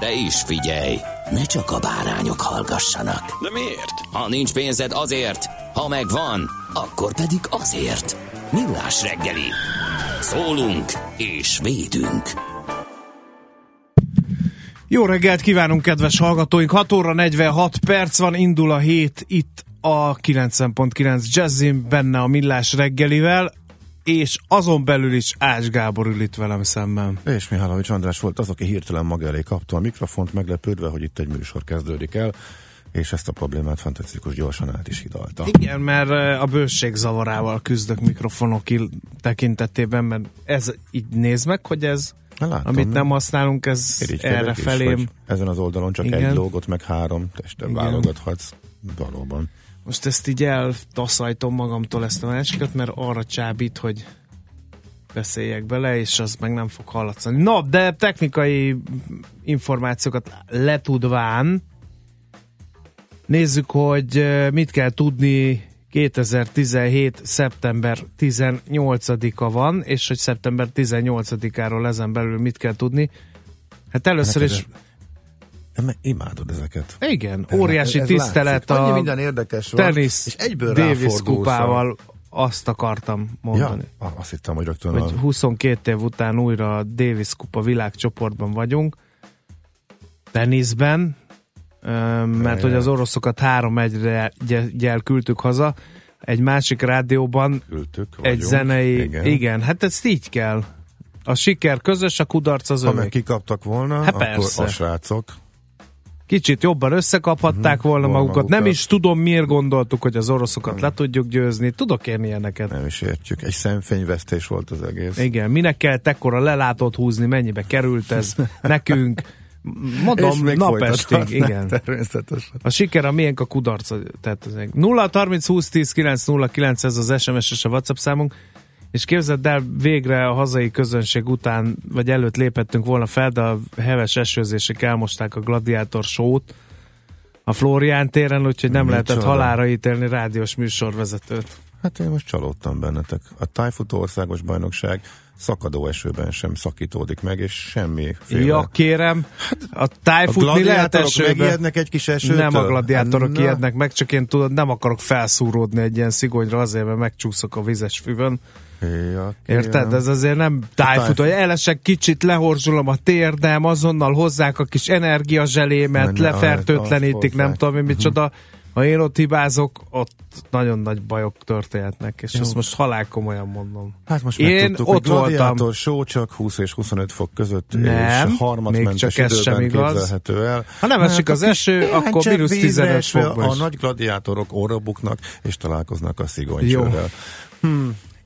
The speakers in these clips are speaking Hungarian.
De is figyelj, ne csak a bárányok hallgassanak. De miért? Ha nincs pénzed azért, ha megvan, akkor pedig azért. Millás reggeli. Szólunk és védünk. Jó reggelt kívánunk, kedves hallgatóink! 6 óra 46 perc van, indul a hét itt a 90.9 Jazzin, benne a Millás reggelivel, és azon belül is Ács Gábor ül itt velem szemben. És Mihálovics András volt az, aki hirtelen maga elé kapta a mikrofont, meglepődve, hogy itt egy műsor kezdődik el, és ezt a problémát fantasztikus gyorsan át is hidalta. Igen, mert a bőség zavarával küzdök mikrofonok tekintetében, mert ez így néz meg, hogy ez, látom, amit nem használunk, ez erre felém. Ezen az oldalon csak Igen. egy lógot, meg három testet Igen. válogathatsz. Valóban. Most ezt így eltaszajtom magamtól ezt a másikat, mert arra csábít, hogy beszéljek bele, és az meg nem fog hallatszani. No, de technikai információkat letudván nézzük, hogy mit kell tudni 2017. szeptember 18-a van, és hogy szeptember 18-áról ezen belül mit kell tudni. Hát először Neked is, De imádod ezeket. igen, óriási Ez tisztelet látszik. Annyi a minden érdekes tenisz és egyből Davis kupával azt akartam mondani. Ja, azt hittem, hogy rögtön Hogy a... 22 év után újra a Davis kupa világcsoportban vagyunk. Teniszben, mert hogy az oroszokat 3-1-re gyel küldtük haza. Egy másik rádióban egy vagyunk. zenei... Igen. Igen. hát ezt így kell. A siker közös, a kudarc az Ha meg kikaptak volna, Hát akkor persze. a srácok Kicsit jobban összekaphatták Mhm, volna volna magukat. Nem is tudom, miért gondoltuk, hogy az oroszokat le tudjuk győzni. Tudok én ilyeneket. nem is értjük. Egy szemfényvesztés volt az egész. Igen, minek kell ekkora lelátót húzni, mennyibe került ez nekünk. Mondom, napestig, igen. Természetesen. A siker a miénk a kudarc. Tehát ez egy 0 30 20 10 9 0 9 ez az SMS és a WhatsApp számunk. És képzeld el, végre a hazai közönség után, vagy előtt lépettünk volna fel, de a heves esőzések elmosták a gladiátor sót a Flórián téren, úgyhogy nem Micsoda. lehetett halára ítélni rádiós műsorvezetőt. Hát én most csalódtam bennetek. A tájfutó országos bajnokság szakadó esőben sem szakítódik meg, és semmi Ja, kérem, a tájfutni lehet gladiátorok esőben. megijednek egy kis esőtől? Nem a gladiátorok Na, ijednek meg, csak én tudod, nem akarok felszúródni egy ilyen szigonyra azért, mert megcsúszok a vizes füvön. Érted? Ez azért nem tájfut, tájfut- hogy elesek kicsit, lehorzsolom a térdem, azonnal hozzák a kis energiazselémet, lefertőtlenítik, nem tudom én micsoda. Ha én ott hibázok, ott nagyon nagy bajok történhetnek, és Jó. ezt most halál komolyan mondom. Hát most Én megtudtuk, ott voltam. show csak 20 és 25 fok között, Nem, és harmadmentes csak ez sem igaz. el. Ha nem esik az eső, akkor mínusz vízre 15 esve fokban A nagy gladiátorok orrabuknak, és találkoznak a szigonycsővel.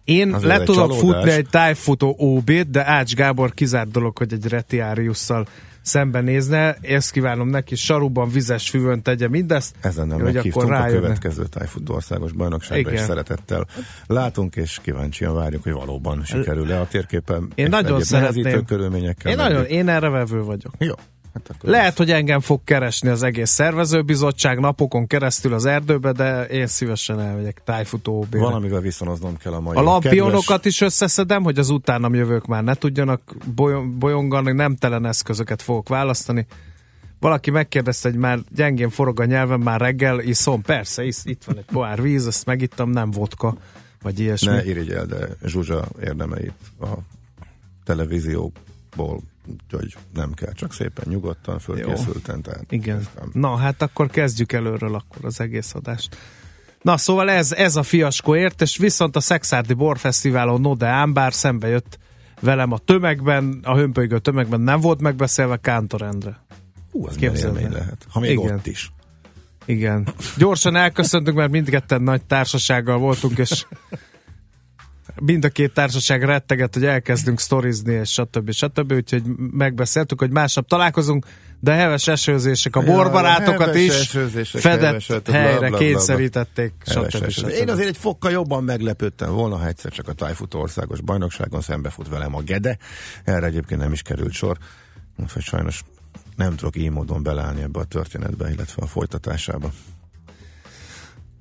Én Azért le tudok csalódás. futni egy tájfutó OB-t, de Ács Gábor kizárt dolog, hogy egy retiáriusszal szembenézne. Ezt kívánom neki, saruban, vizes füvön tegye mindezt. Ezen nem meghívtunk a következő tájfutó országos bajnokságra, és szeretettel látunk, és kíváncsian várjuk, hogy valóban sikerül-e a térképen. Én nagyon szeretném. körülményekkel. Én, nagyon, én erre vevő vagyok. Jó. Hát akkor Lehet, hogy engem fog keresni az egész szervezőbizottság napokon keresztül az erdőbe, de én szívesen elmegyek tájfutó OB-re. Valamivel viszonoznom kell a mai A lampionokat kedves- is összeszedem, hogy az utánam jövők már ne tudjanak bolyong- bolyongani, nem telen eszközöket fogok választani. Valaki megkérdezte, hogy már gyengén forog a nyelvem, már reggel iszom. Persze, isz, itt van egy pohár víz, ezt megittam, nem vodka, vagy ilyesmi. Ne irigyel, de Zsuzsa érdemeit a televízióból úgyhogy nem kell, csak szépen nyugodtan, fölkészülten. Tehát Igen. nem- Na, hát akkor kezdjük előről akkor az egész adást. Na, szóval ez, ez a fiaskó ért, és viszont a Szexárdi Borfesztiválon Node Ámbár szembe jött velem a tömegben, a hömpölygő tömegben nem volt megbeszélve Kántor Endre. Hú, Képzeld élmény lehet. Ha még Igen. ott is. Igen. Gyorsan elköszöntünk, mert mindketten nagy társasággal voltunk, és mind a két társaság retteget, hogy elkezdünk sztorizni, és stb. stb. Úgyhogy megbeszéltük, hogy másnap találkozunk, de heves esőzések a Ja, borbarátokat is fedett heves, bla, bla, helyre bla, bla. kényszerítették, stb. stb. Én azért egy fokkal jobban meglepődtem volna, ha egyszer csak a tájfutó országos bajnokságon szembefut velem a Gede. Erre egyébként nem is került sor. Úgyhogy sajnos nem tudok így módon beleállni ebbe a történetbe, illetve a folytatásába.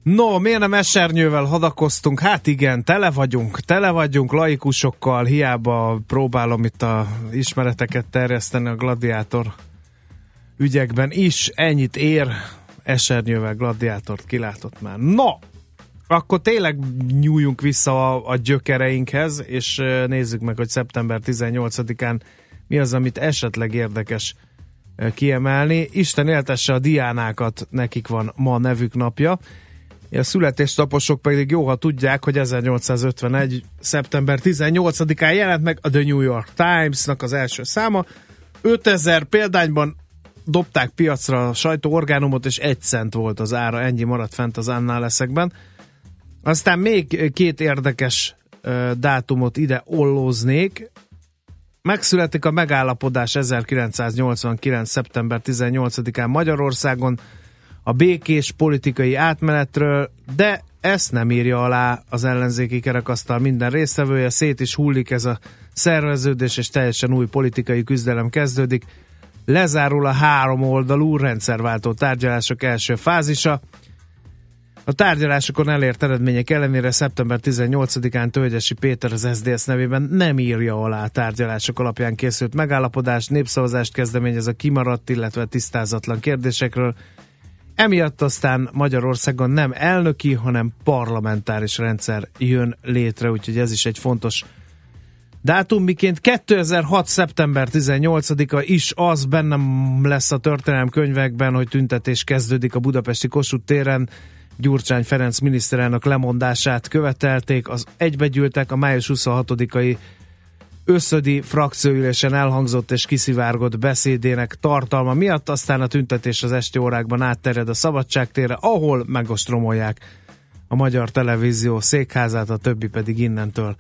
No, miért nem esernyővel hadakoztunk? Hát igen, tele vagyunk, tele vagyunk laikusokkal, hiába próbálom itt a ismereteket terjeszteni a gladiátor ügyekben is. Ennyit ér, esernyővel gladiátort kilátott már. No, akkor tényleg nyújjunk vissza a, a gyökereinkhez, és nézzük meg, hogy szeptember 18-án mi az, amit esetleg érdekes kiemelni. Isten éltesse a diánákat, nekik van ma nevük napja. A születésnaposok pedig jó, ha tudják, hogy 1851. szeptember 18-án jelent meg a The New York Times-nak az első száma. 5000 példányban dobták piacra a sajtóorgánumot, és egy cent volt az ára, ennyi maradt fent az annál leszekben. Aztán még két érdekes dátumot ide ollóznék. Megszületik a megállapodás 1989. szeptember 18-án Magyarországon a békés politikai átmenetről, de ezt nem írja alá az ellenzéki kerekasztal minden résztvevője, szét is hullik ez a szerveződés, és teljesen új politikai küzdelem kezdődik. Lezárul a három oldalú rendszerváltó tárgyalások első fázisa. A tárgyalásokon elért eredmények ellenére szeptember 18-án Tölgyesi Péter az SZDSZ nevében nem írja alá a tárgyalások alapján készült megállapodást, népszavazást kezdeményez a kimaradt, illetve tisztázatlan kérdésekről, Emiatt aztán Magyarországon nem elnöki, hanem parlamentáris rendszer jön létre, úgyhogy ez is egy fontos dátum, miként 2006. szeptember 18-a is az bennem lesz a történelem könyvekben, hogy tüntetés kezdődik a budapesti Kossuth téren, Gyurcsány Ferenc miniszterelnök lemondását követelték, az egybegyűltek a május 26-ai összödi frakcióülésen elhangzott és kiszivárgott beszédének tartalma miatt, aztán a tüntetés az esti órákban átterjed a szabadságtérre, ahol megostromolják a magyar televízió székházát, a többi pedig innentől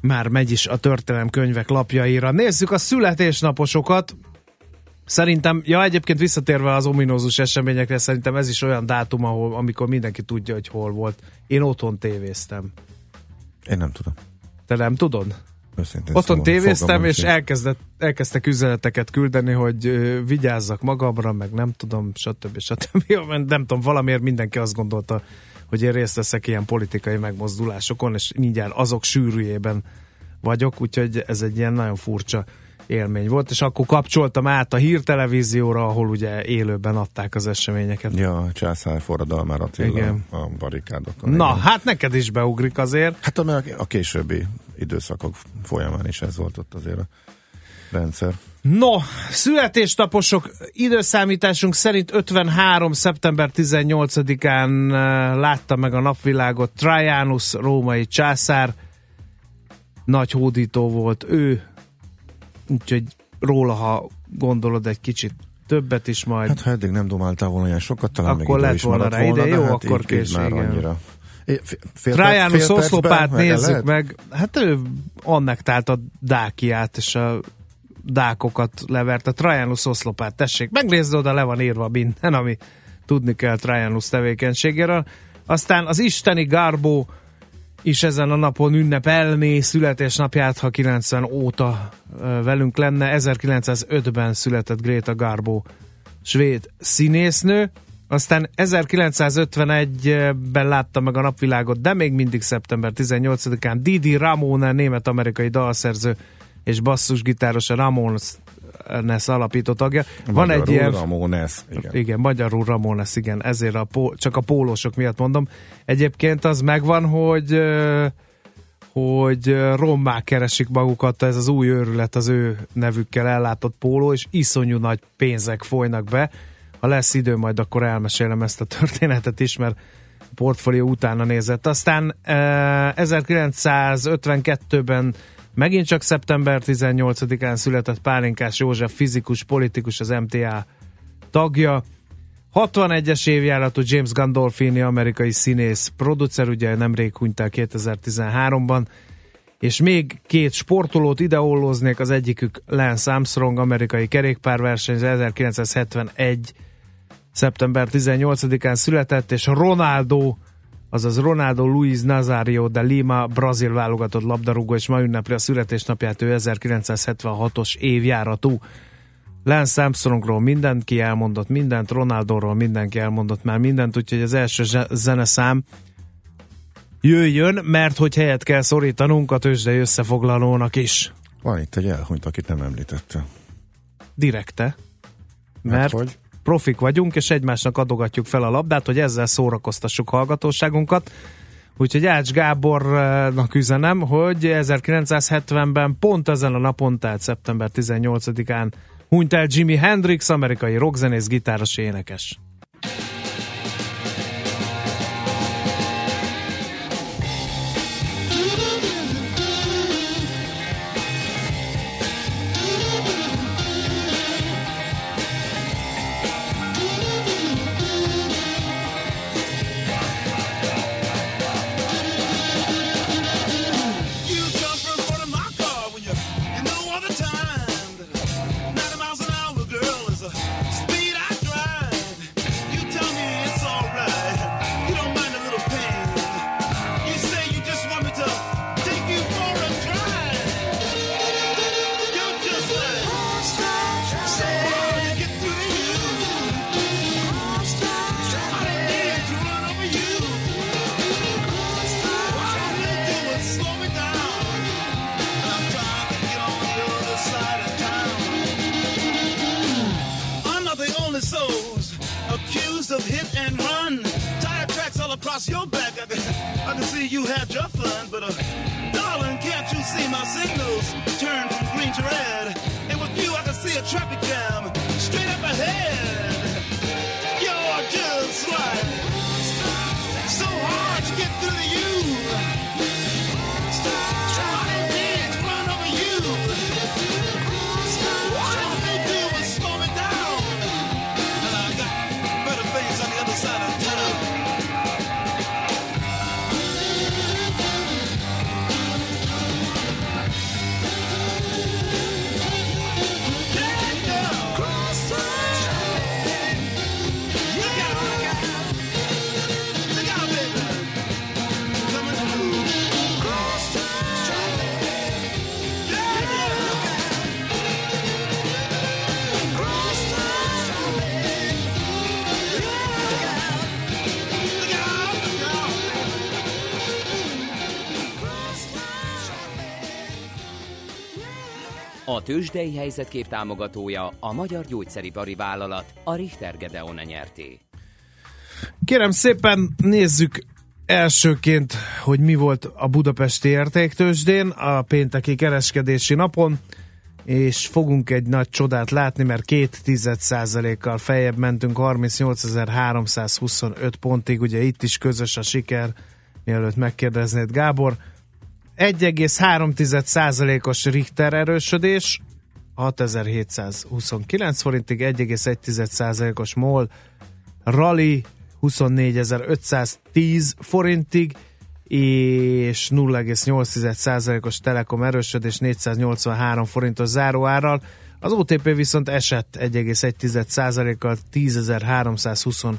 már megy is a történelem könyvek lapjaira. Nézzük a születésnaposokat. Szerintem, ja egyébként visszatérve az ominózus eseményekre, szerintem ez is olyan dátum, ahol, amikor mindenki tudja, hogy hol volt. Én otthon tévéztem. Én nem tudom. Te nem tudod? Őszintén Otthon tévéztem, és elkezdett, elkezdtek üzeneteket küldeni, hogy ö, vigyázzak magamra, meg nem tudom, stb. stb. Nem tudom, valamiért mindenki azt gondolta, hogy én részt veszek ilyen politikai megmozdulásokon, és mindjárt azok sűrűjében vagyok, úgyhogy ez egy ilyen nagyon furcsa élmény volt, és akkor kapcsoltam át a hírtelevízióra, ahol ugye élőben adták az eseményeket. Ja, a császár forradalmára Attila Igen. a barikádokon. Na, igen. hát neked is beugrik azért. Hát a, a későbbi időszakok folyamán is ez volt ott azért a rendszer. No, születésnaposok időszámításunk szerint 53. szeptember 18-án eh, látta meg a napvilágot Trajanus, római császár. Nagy hódító volt ő, úgyhogy róla, ha gondolod egy kicsit többet is majd. Hát ha eddig nem domáltál volna olyan sokat, talán Akkor lett is volna rá ide, de jó, hát akkor így- így késő, már igen. annyira. Fél oszlopát nézzük lehet? meg. Hát ő annektálta Dákiát, és a dákokat levert. A Trajanus oszlopát, tessék, megnézd oda, le van írva minden, ami tudni kell Trajanus tevékenységéről. Aztán az isteni Garbó is ezen a napon ünnepelné születésnapját, ha 90 óta velünk lenne. 1905-ben született Greta Garbo, svéd színésznő. Aztán 1951-ben látta meg a napvilágot, de még mindig szeptember 18-án Didi Ramone, német-amerikai dalszerző és basszusgitáros a Ramones alapító tagja. Van Magyarul egy ilyen... Ramones, igen. Igen, magyarul Ramones, igen, ezért a pó, csak a pólósok miatt mondom. Egyébként az megvan, hogy hogy rommá keresik magukat, ez az új őrület az ő nevükkel ellátott póló, és iszonyú nagy pénzek folynak be. Ha lesz idő, majd akkor elmesélem ezt a történetet is, mert portfólió utána nézett. Aztán ö, 1952-ben megint csak szeptember 18-án született Pálinkás József, fizikus, politikus, az MTA tagja. 61-es évjáratú James Gandolfini, amerikai színész, producer, ugye nemrég hunyt el 2013-ban, és még két sportolót ideollóznék, az egyikük Lance Armstrong, amerikai kerékpárversenyző, 1971. szeptember 18-án született, és Ronaldo, azaz Ronaldo Luis Nazario de Lima, brazil válogatott labdarúgó, és ma ünnepli a születésnapját, ő 1976-os évjáratú. Lance Armstrongról mindenki elmondott mindent, Ronaldoról mindenki elmondott már mindent, úgyhogy az első zeneszám jöjjön, mert hogy helyet kell szorítanunk a tőzsdei összefoglalónak is. Van itt egy elhunyt, akit nem említette. Direkte. Mert hogy? Profik vagyunk, és egymásnak adogatjuk fel a labdát, hogy ezzel szórakoztassuk hallgatóságunkat. Úgyhogy Ács Gábornak üzenem, hogy 1970-ben pont ezen a napon, tehát szeptember 18-án hunyt el Jimi Hendrix, amerikai rockzenész, gitáros énekes. A tőzsdei helyzetkép támogatója a Magyar Gyógyszeripari Vállalat, a Richter Gedeon nyerté. Kérem szépen nézzük elsőként, hogy mi volt a budapesti értéktősdén a pénteki kereskedési napon, és fogunk egy nagy csodát látni, mert két tized százalékkal feljebb mentünk 38.325 pontig, ugye itt is közös a siker, mielőtt megkérdeznéd Gábor. 1,3 százalékos Richter erősödés, 6729 forintig, 1,1 százalékos MOL, Rally 24.510 forintig, és 0,8%-os Telekom erősödés 483 forintos záróárral. Az OTP viszont esett 1,1%-kal 10.325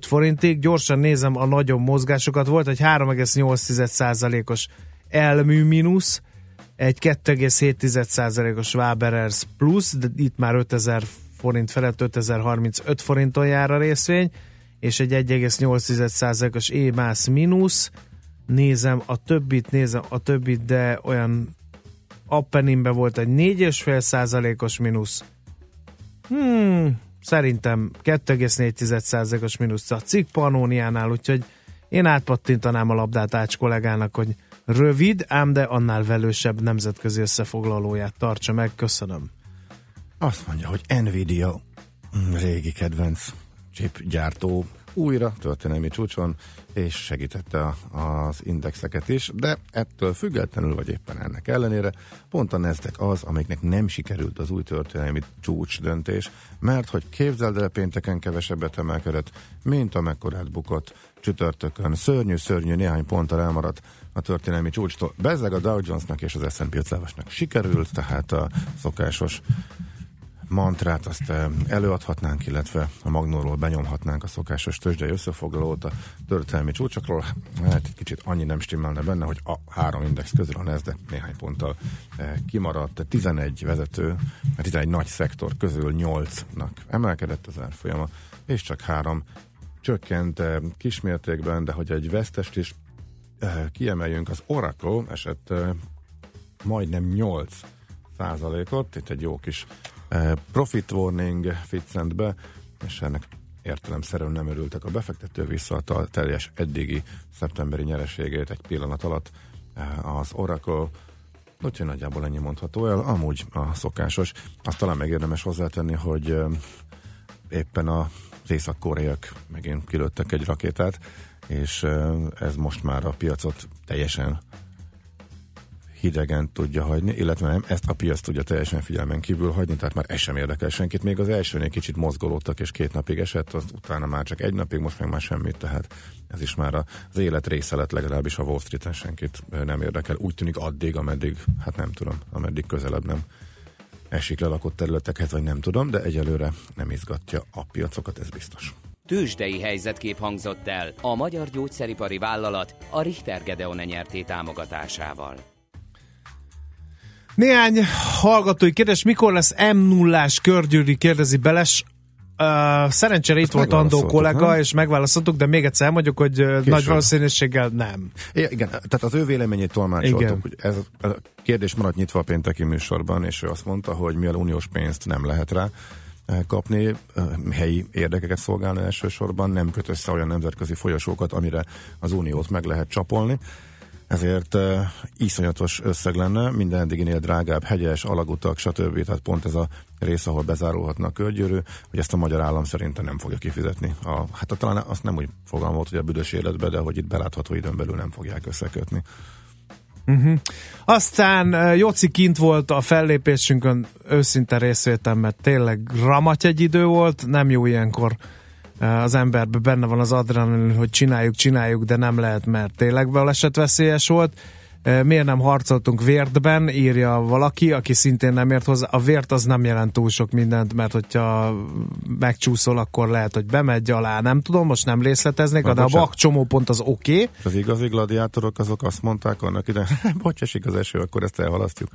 forintig. Gyorsan nézem a nagyobb mozgásokat. Volt egy 3,8%-os elmű mínusz, egy 2,7%-os Waberers plusz, de itt már 5000 forint felett 5035 forinton jár a részvény, és egy 1,8%-os EMAS mínusz. Nézem a többit, nézem a többit, de olyan Appeninbe volt egy 4,5%-os mínusz. Hmm, szerintem 2,4%-os mínusz a cikk Pannóniánál, úgyhogy én átpattintanám a labdát Ács kollégának, hogy rövid, ám de annál velősebb nemzetközi összefoglalóját tartsa meg. Köszönöm. Azt mondja, hogy Nvidia mm, régi kedvenc chip gyártó újra történelmi csúcson, és segítette az indexeket is, de ettől függetlenül, vagy éppen ennek ellenére, pont a Nasdaq az, amiknek nem sikerült az új történelmi csúcs döntés, mert hogy képzeld el pénteken kevesebbet emelkedett, mint amekkorát bukott csütörtökön. Szörnyű, szörnyű, néhány ponttal elmaradt a történelmi csúcstól. Bezzeg a Dow Jonesnak és az S&P 500-asnak sikerült, tehát a szokásos mantrát azt eh, előadhatnánk, illetve a Magnóról benyomhatnánk a szokásos tőzsdei összefoglalót a történelmi csúcsokról. Hát egy kicsit annyi nem stimmelne benne, hogy a három index közül a Nasdaq néhány ponttal eh, kimaradt. 11 vezető, 11 nagy szektor közül 8-nak emelkedett az árfolyama, és csak három csökkent eh, kismértékben, de hogy egy vesztest is eh, kiemeljünk, az Oracle esett eh, majdnem 8 százalékot, itt egy jó kis profit warning ficcent be, és ennek értelemszerűen nem örültek a befektető, visszaadta a teljes eddigi szeptemberi nyereségét egy pillanat alatt az Oracle, úgyhogy nagyjából ennyi mondható el, amúgy a szokásos. Azt talán meg érdemes hozzátenni, hogy éppen a az észak-koreaiak megint kilőttek egy rakétát, és ez most már a piacot teljesen hidegen tudja hagyni, illetve nem, ezt a piac tudja teljesen figyelmen kívül hagyni, tehát már ez sem érdekel senkit. Még az elsőnél kicsit mozgolódtak, és két napig esett, az utána már csak egy napig, most meg már semmit, tehát ez is már az élet része lett, legalábbis a Wall Street-en senkit nem érdekel. Úgy tűnik addig, ameddig, hát nem tudom, ameddig közelebb nem esik le lakott területekhez, vagy nem tudom, de egyelőre nem izgatja a piacokat, ez biztos. Tőzsdei helyzetkép hangzott el a Magyar Gyógyszeripari Vállalat a Richter Gedeon nyerté támogatásával. Néhány hallgatói kérdés, mikor lesz m 0 körgyűri, kérdezi Beles. Uh, szerencsére itt volt Andó kollega, nem? és megválaszoltuk, de még egyszer mondjuk, hogy uh, nagy valószínűséggel nem. É, igen, tehát az ő véleményét tolmácsoltuk, hogy ez ez a kérdés maradt nyitva a pénteki műsorban, és ő azt mondta, hogy mivel uniós pénzt nem lehet rá eh, kapni, eh, helyi érdekeket szolgálna elsősorban, nem köt össze olyan nemzetközi folyosókat, amire az uniót meg lehet csapolni. Ezért uh, iszonyatos összeg lenne, minden eddiginél drágább, hegyes, alagutak, stb. Tehát pont ez a rész, ahol bezárulhatna a körgyűrű, hogy ezt a magyar állam szerintem nem fogja kifizetni. A, hát a, talán azt nem úgy fogalmazott, hogy a büdös életbe, de hogy itt belátható időn belül nem fogják összekötni. Aztán uh, Joci kint volt a fellépésünkön őszinte részvétem, mert tényleg ramaty egy idő volt, nem jó ilyenkor az emberben benne van az adrenalin, hogy csináljuk, csináljuk, de nem lehet, mert tényleg balesetveszélyes volt. Miért nem harcoltunk vértben, írja valaki, aki szintén nem ért hozzá. A vért az nem jelent túl sok mindent, mert hogyha megcsúszol, akkor lehet, hogy bemegy alá, nem tudom, most nem részleteznék, de a bak csomópont az oké. Okay. Az igazi gladiátorok azok azt mondták annak ide, bocs, esik az eső, akkor ezt elhalasztjuk.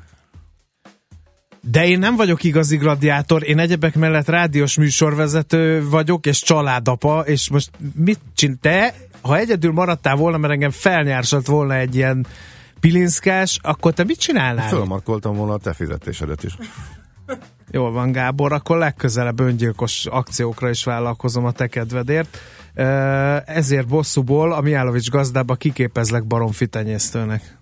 De én nem vagyok igazi gladiátor, én egyebek mellett rádiós műsorvezető vagyok, és családapa, és most mit csinál? Te, ha egyedül maradtál volna, mert engem felnyársalt volna egy ilyen pilinszkás, akkor te mit csinálnál? Fölmarkoltam volna a te fizetésedet is. Jól van, Gábor, akkor legközelebb öngyilkos akciókra is vállalkozom a te kedvedért. Ezért bosszúból a Miálovics gazdába kiképezlek baromfi tenyésztőnek.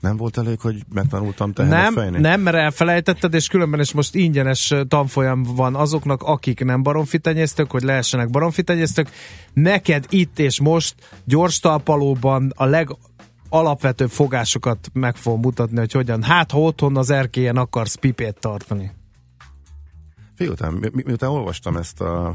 Nem volt elég, hogy megtanultam tehenet Nem, fejni? nem, mert elfelejtetted, és különben is most ingyenes tanfolyam van azoknak, akik nem baromfitenyésztők, hogy lehessenek baromfitenyésztők. Neked itt és most gyors talpalóban a legalapvetőbb fogásokat meg fogom mutatni, hogy hogyan. Hát, ha otthon az erkélyen akarsz pipét tartani. Fiután, mi, mi- miután olvastam ezt a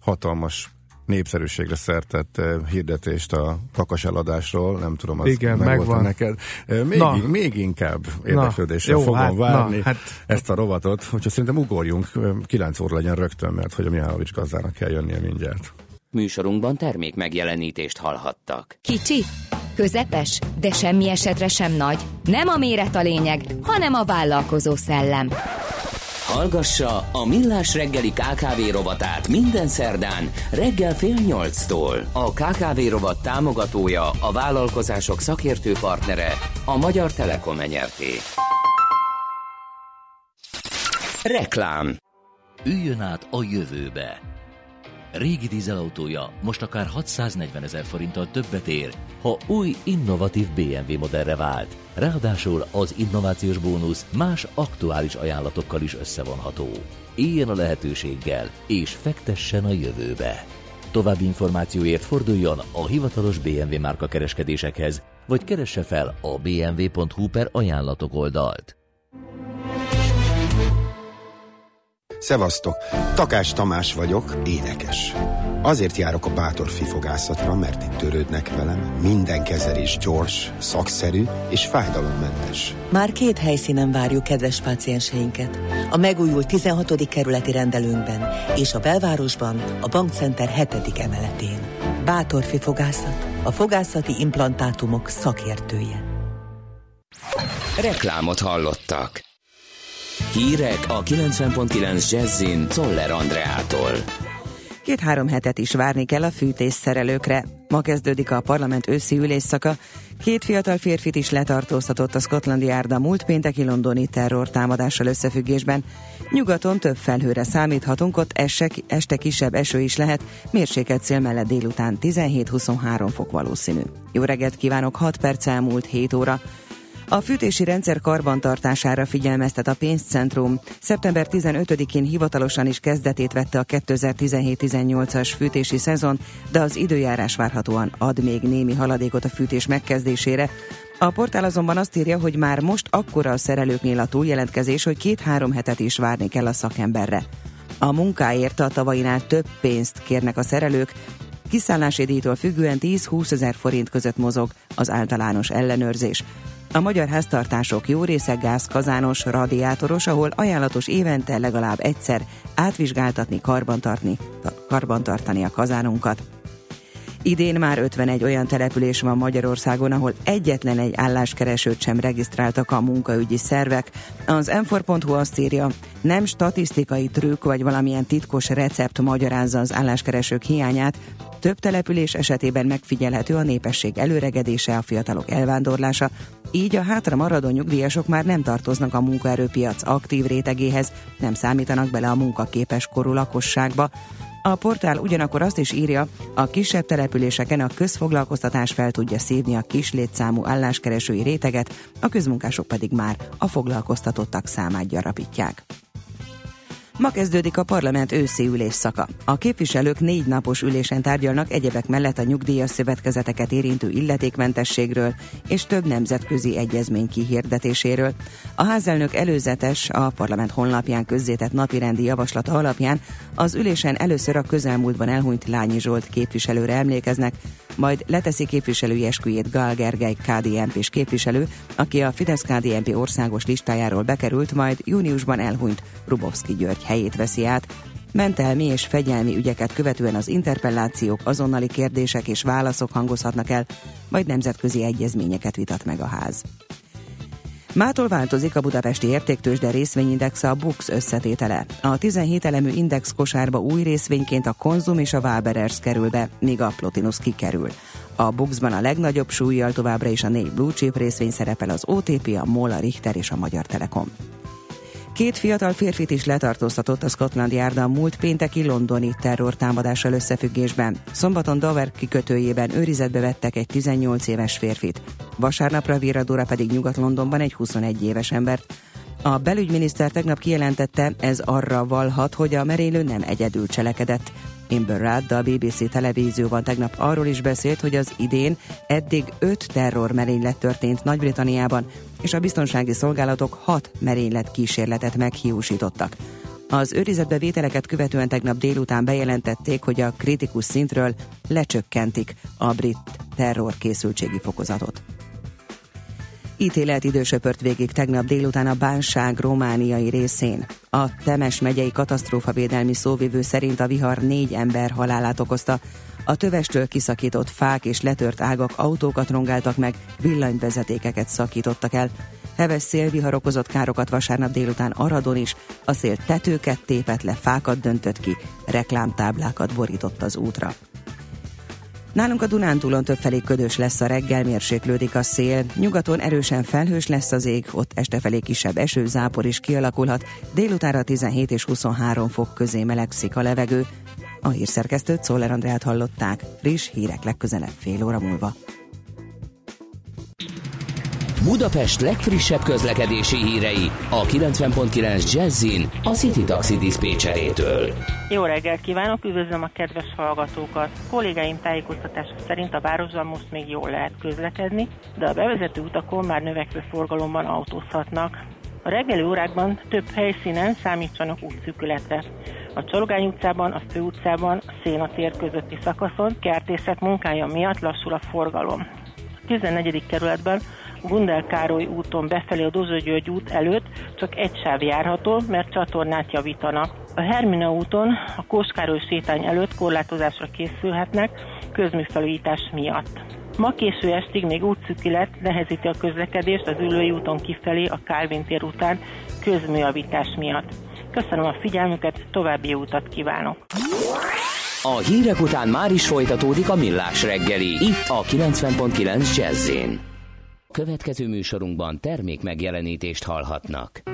hatalmas népszerűségre szertett eh, hirdetést a kakas eladásról, nem tudom, az Igen, meg megvan. neked. Eh, Még, Na. még inkább érdeklődéssel jó, fogom hát, na, várni hát- ezt a rovatot, úgyhogy szerintem ugorjunk, 9 óra legyen rögtön, mert hogy a Mihálovics gazdának kell jönnie mindjárt. Műsorunkban termék megjelenítést hallhattak. Kicsi, közepes, de semmi esetre sem nagy. Nem a méret a lényeg, hanem a vállalkozó szellem. Hallgassa a Millás reggeli KKV rovatát minden szerdán reggel fél nyolctól. A KKV rovat támogatója, a vállalkozások szakértő partnere, a Magyar Telekom enyerté. Reklám Üljön át a jövőbe. Régi dízelautója most akár 640 ezer forinttal többet ér, ha új, innovatív BMW modellre vált. Ráadásul az innovációs bónusz más aktuális ajánlatokkal is összevonható. Éljen a lehetőséggel, és fektessen a jövőbe. További információért forduljon a hivatalos BMW márka kereskedésekhez, vagy keresse fel a bmw.hu per ajánlatok oldalt. Szevasztok! Takás Tamás vagyok, énekes. Azért járok a bátor fifogászatra, mert itt törődnek velem, minden kezelés gyors, szakszerű és fájdalommentes. Már két helyszínen várjuk kedves pácienseinket. A megújult 16. kerületi rendelőnkben és a belvárosban a Bankcenter 7. emeletén. Bátorfi fogászat, a fogászati implantátumok szakértője. Reklámot hallottak. Hírek a 90.9 Jazzin Toller Andreától. Két-három hetet is várni kell a fűtésszerelőkre. Ma kezdődik a parlament őszi ülésszaka. Két fiatal férfit is letartóztatott a Scotland Yard múlt pénteki londoni terror támadással összefüggésben. Nyugaton több felhőre számíthatunk, ott esek, este kisebb eső is lehet, mérsékelt cél mellett délután 17-23 fok valószínű. Jó reggelt kívánok, 6 perc elmúlt 7 óra. A fűtési rendszer karbantartására figyelmeztet a pénzcentrum. Szeptember 15-én hivatalosan is kezdetét vette a 2017-18-as fűtési szezon, de az időjárás várhatóan ad még némi haladékot a fűtés megkezdésére. A portál azonban azt írja, hogy már most akkora a szerelőknél a túljelentkezés, hogy két-három hetet is várni kell a szakemberre. A munkáért a tavainál több pénzt kérnek a szerelők, kiszállási díjtól függően 10-20 ezer forint között mozog az általános ellenőrzés. A magyar háztartások jó része gáz, kazános, radiátoros, ahol ajánlatos évente legalább egyszer átvizsgáltatni, karbantartani, karbantartani a kazánunkat. Idén már 51 olyan település van Magyarországon, ahol egyetlen egy álláskeresőt sem regisztráltak a munkaügyi szervek. Az m azt írja, nem statisztikai trükk vagy valamilyen titkos recept magyarázza az álláskeresők hiányát, több település esetében megfigyelhető a népesség előregedése, a fiatalok elvándorlása, így a hátra maradó nyugdíjasok már nem tartoznak a munkaerőpiac aktív rétegéhez, nem számítanak bele a munkaképes korú lakosságba. A portál ugyanakkor azt is írja, a kisebb településeken a közfoglalkoztatás fel tudja szívni a kis létszámú álláskeresői réteget, a közmunkások pedig már a foglalkoztatottak számát gyarapítják. Ma kezdődik a parlament őszi ülésszaka. A képviselők négy napos ülésen tárgyalnak egyebek mellett a nyugdíjas szövetkezeteket érintő illetékmentességről és több nemzetközi egyezmény kihirdetéséről. A házelnök előzetes, a parlament honlapján közzétett napirendi javaslata alapján az ülésen először a közelmúltban elhunyt Lányi Zsolt képviselőre emlékeznek, majd leteszi képviselői esküjét Gál Gergely KDNP-s képviselő, aki a Fidesz-KDNP országos listájáról bekerült, majd júniusban elhunyt Rubovszki György helyét veszi át. Mentelmi és fegyelmi ügyeket követően az interpellációk, azonnali kérdések és válaszok hangozhatnak el, majd nemzetközi egyezményeket vitat meg a ház. Mától változik a budapesti értéktősde részvényindex a BUX összetétele. A 17 elemű index kosárba új részvényként a Konzum és a Waberers kerül be, míg a Plotinus kikerül. A Buxban a legnagyobb súlyjal továbbra is a négy blue chip részvény szerepel az OTP, a MOL, a Richter és a Magyar Telekom. Két fiatal férfit is letartóztatott a Scotland Yard a múlt pénteki londoni terrortámadással összefüggésben. Szombaton Dover kikötőjében őrizetbe vettek egy 18 éves férfit. Vasárnapra Viradóra pedig Nyugat-Londonban egy 21 éves embert. A belügyminiszter tegnap kijelentette, ez arra valhat, hogy a merénylő nem egyedül cselekedett. Amber Rudd a BBC televízióban tegnap arról is beszélt, hogy az idén eddig öt terrormerénylet történt Nagy-Britanniában, és a biztonsági szolgálatok hat merénylet kísérletet meghiúsítottak. Az őrizetbe vételeket követően tegnap délután bejelentették, hogy a kritikus szintről lecsökkentik a brit terrorkészültségi fokozatot. Ítélet idősöpört végig tegnap délután a bánság romániai részén. A Temes megyei katasztrófavédelmi szóvivő szerint a vihar négy ember halálát okozta. A tövestől kiszakított fák és letört ágak autókat rongáltak meg, villanyvezetékeket szakítottak el. Heves szélvihar okozott károkat vasárnap délután Aradon is, a szél tetőket tépett le, fákat döntött ki, reklámtáblákat borított az útra. Nálunk a Dunántúlon többfelé ködös lesz a reggel, mérséklődik a szél. Nyugaton erősen felhős lesz az ég, ott este felé kisebb eső, zápor is kialakulhat. Délutára 17 és 23 fok közé melegszik a levegő. A hírszerkesztőt Szoller Andrát hallották. Friss hírek legközelebb fél óra múlva. Budapest legfrissebb közlekedési hírei a 90.9 Jazzin a City Taxi Dispécsejétől. Jó reggelt kívánok, üdvözlöm a kedves hallgatókat! Kollégáim tájékoztatása szerint a városban most még jól lehet közlekedni, de a bevezető utakon már növekvő forgalomban autózhatnak. A reggeli órákban több helyszínen számítsanak útszűkületre. A Csalogány utcában, a Fő utcában, a Széna tér közötti szakaszon kertészet munkája miatt lassul a forgalom. A 14. kerületben Gundelkároly úton befelé a Dozső György út előtt csak egy sáv járható, mert csatornát javítanak. A Hermina úton a Kóskároly sétány előtt korlátozásra készülhetnek közműfelújítás miatt. Ma késő estig még útszükület nehezíti a közlekedést az ülői úton kifelé a Kálvin tér után közműjavítás miatt. Köszönöm a figyelmüket, további utat kívánok! A hírek után már is folytatódik a millás reggeli, itt a 90.9 jazz Következő műsorunkban termék megjelenítést hallhatnak.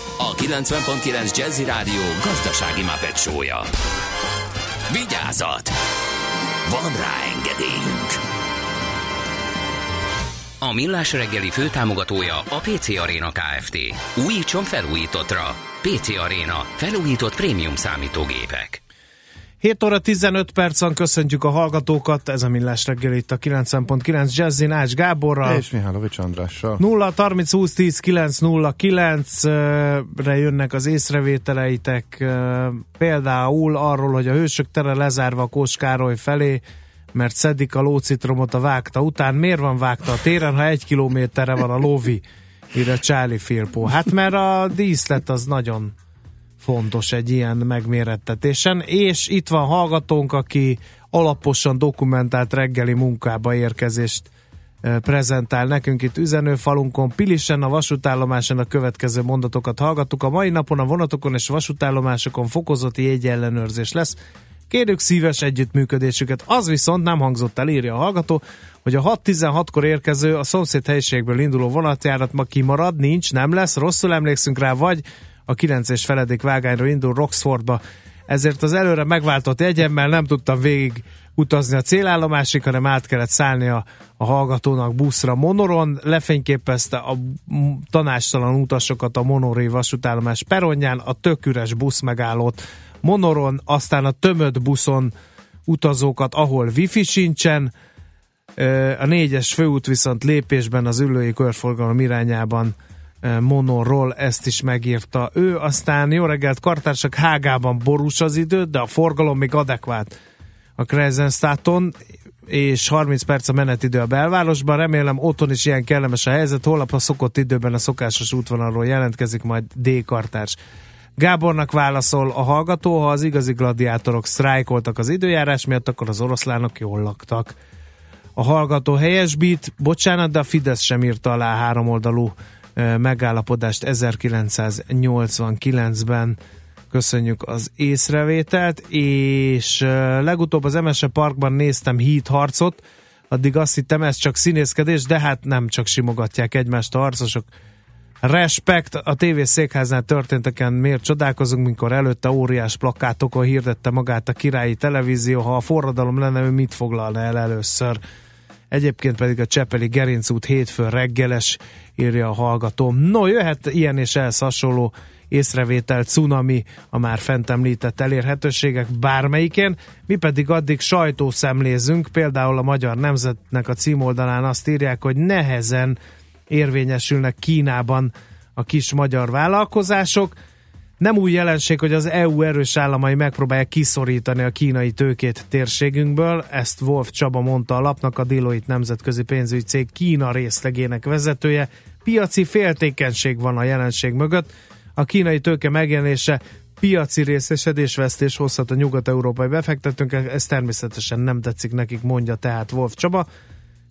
a 90.9 Jazzy Rádió gazdasági mapetsója. Vigyázat! Van rá engedélyünk! A Millás reggeli főtámogatója a PC Arena Kft. Újítson felújítottra. PC Arena. Felújított prémium számítógépek. 7 óra 15 percen köszöntjük a hallgatókat, ez a Millás reggel itt a 90.9 Jazzin Ács Gáborral. És Mihálovics Andrással. 0 30 20 10 9 0 9 re jönnek az észrevételeitek, például arról, hogy a Hősök tere lezárva a Kós Károly felé, mert szedik a lócitromot a vágta után. Miért van vágta a téren, ha egy kilométerre van a lóvi, írja Charlie Filpó? Hát mert a díszlet az nagyon fontos egy ilyen megmérettetésen, és itt van hallgatónk, aki alaposan dokumentált reggeli munkába érkezést eh, prezentál nekünk itt üzenőfalunkon. Pilisen a vasútállomáson a következő mondatokat hallgattuk. A mai napon a vonatokon és vasútállomásokon fokozott jegyellenőrzés lesz. Kérjük szíves együttműködésüket. Az viszont nem hangzott el, írja a hallgató, hogy a 6-16-kor érkező a szomszéd helyiségből induló vonatjárat ma kimarad, nincs, nem lesz, rosszul emlékszünk rá, vagy a 9-es feledék vágányról indul Roxfordba. Ezért az előre megváltott jegyemmel nem tudtam végig utazni a célállomásig, hanem át kellett szállni a, hallgatónak buszra. Monoron, lefényképezte a tanástalan utasokat a Monoré vasútállomás peronján, a tök üres busz megállót. Monoron, aztán a tömött buszon utazókat, ahol wifi sincsen, a négyes főút viszont lépésben az ülői körforgalom irányában Monorról ezt is megírta ő, aztán jó reggelt kartársak Hágában borús az idő, de a forgalom még adekvát a Kreisenstadton, és 30 perc a menetidő a belvárosban. Remélem otthon is ilyen kellemes a helyzet. Holnap a szokott időben a szokásos útvonalról jelentkezik majd D. Kartárs. Gábornak válaszol a hallgató, ha az igazi gladiátorok sztrájkoltak az időjárás miatt, akkor az oroszlánok jól laktak. A hallgató helyesbít, bocsánat, de a Fidesz sem írta alá háromoldalú megállapodást 1989-ben. Köszönjük az észrevételt, és legutóbb az MSE Parkban néztem híd harcot, addig azt hittem ez csak színészkedés, de hát nem csak simogatják egymást a harcosok. Respekt, a TV székháznál történteken miért csodálkozunk, mikor előtte óriás plakátokon hirdette magát a királyi televízió, ha a forradalom lenne, ő mit foglalna el először. Egyébként pedig a Csepeli Gerinc út hétfő reggeles, írja a hallgató. No, jöhet ilyen és ehhez hasonló észrevétel, cunami, a már fent említett elérhetőségek bármelyikén, mi pedig addig sajtószemlézünk, például a Magyar Nemzetnek a címoldalán azt írják, hogy nehezen érvényesülnek Kínában a kis magyar vállalkozások. Nem új jelenség, hogy az EU erős államai megpróbálják kiszorítani a kínai tőkét térségünkből. Ezt Wolf Csaba mondta a lapnak, a Deloitte nemzetközi pénzügyi cég Kína részlegének vezetője. Piaci féltékenység van a jelenség mögött. A kínai tőke megjelenése piaci részesedésvesztés hozhat a nyugat-európai befektetőnknek, ez természetesen nem tetszik nekik, mondja tehát Wolf Csaba.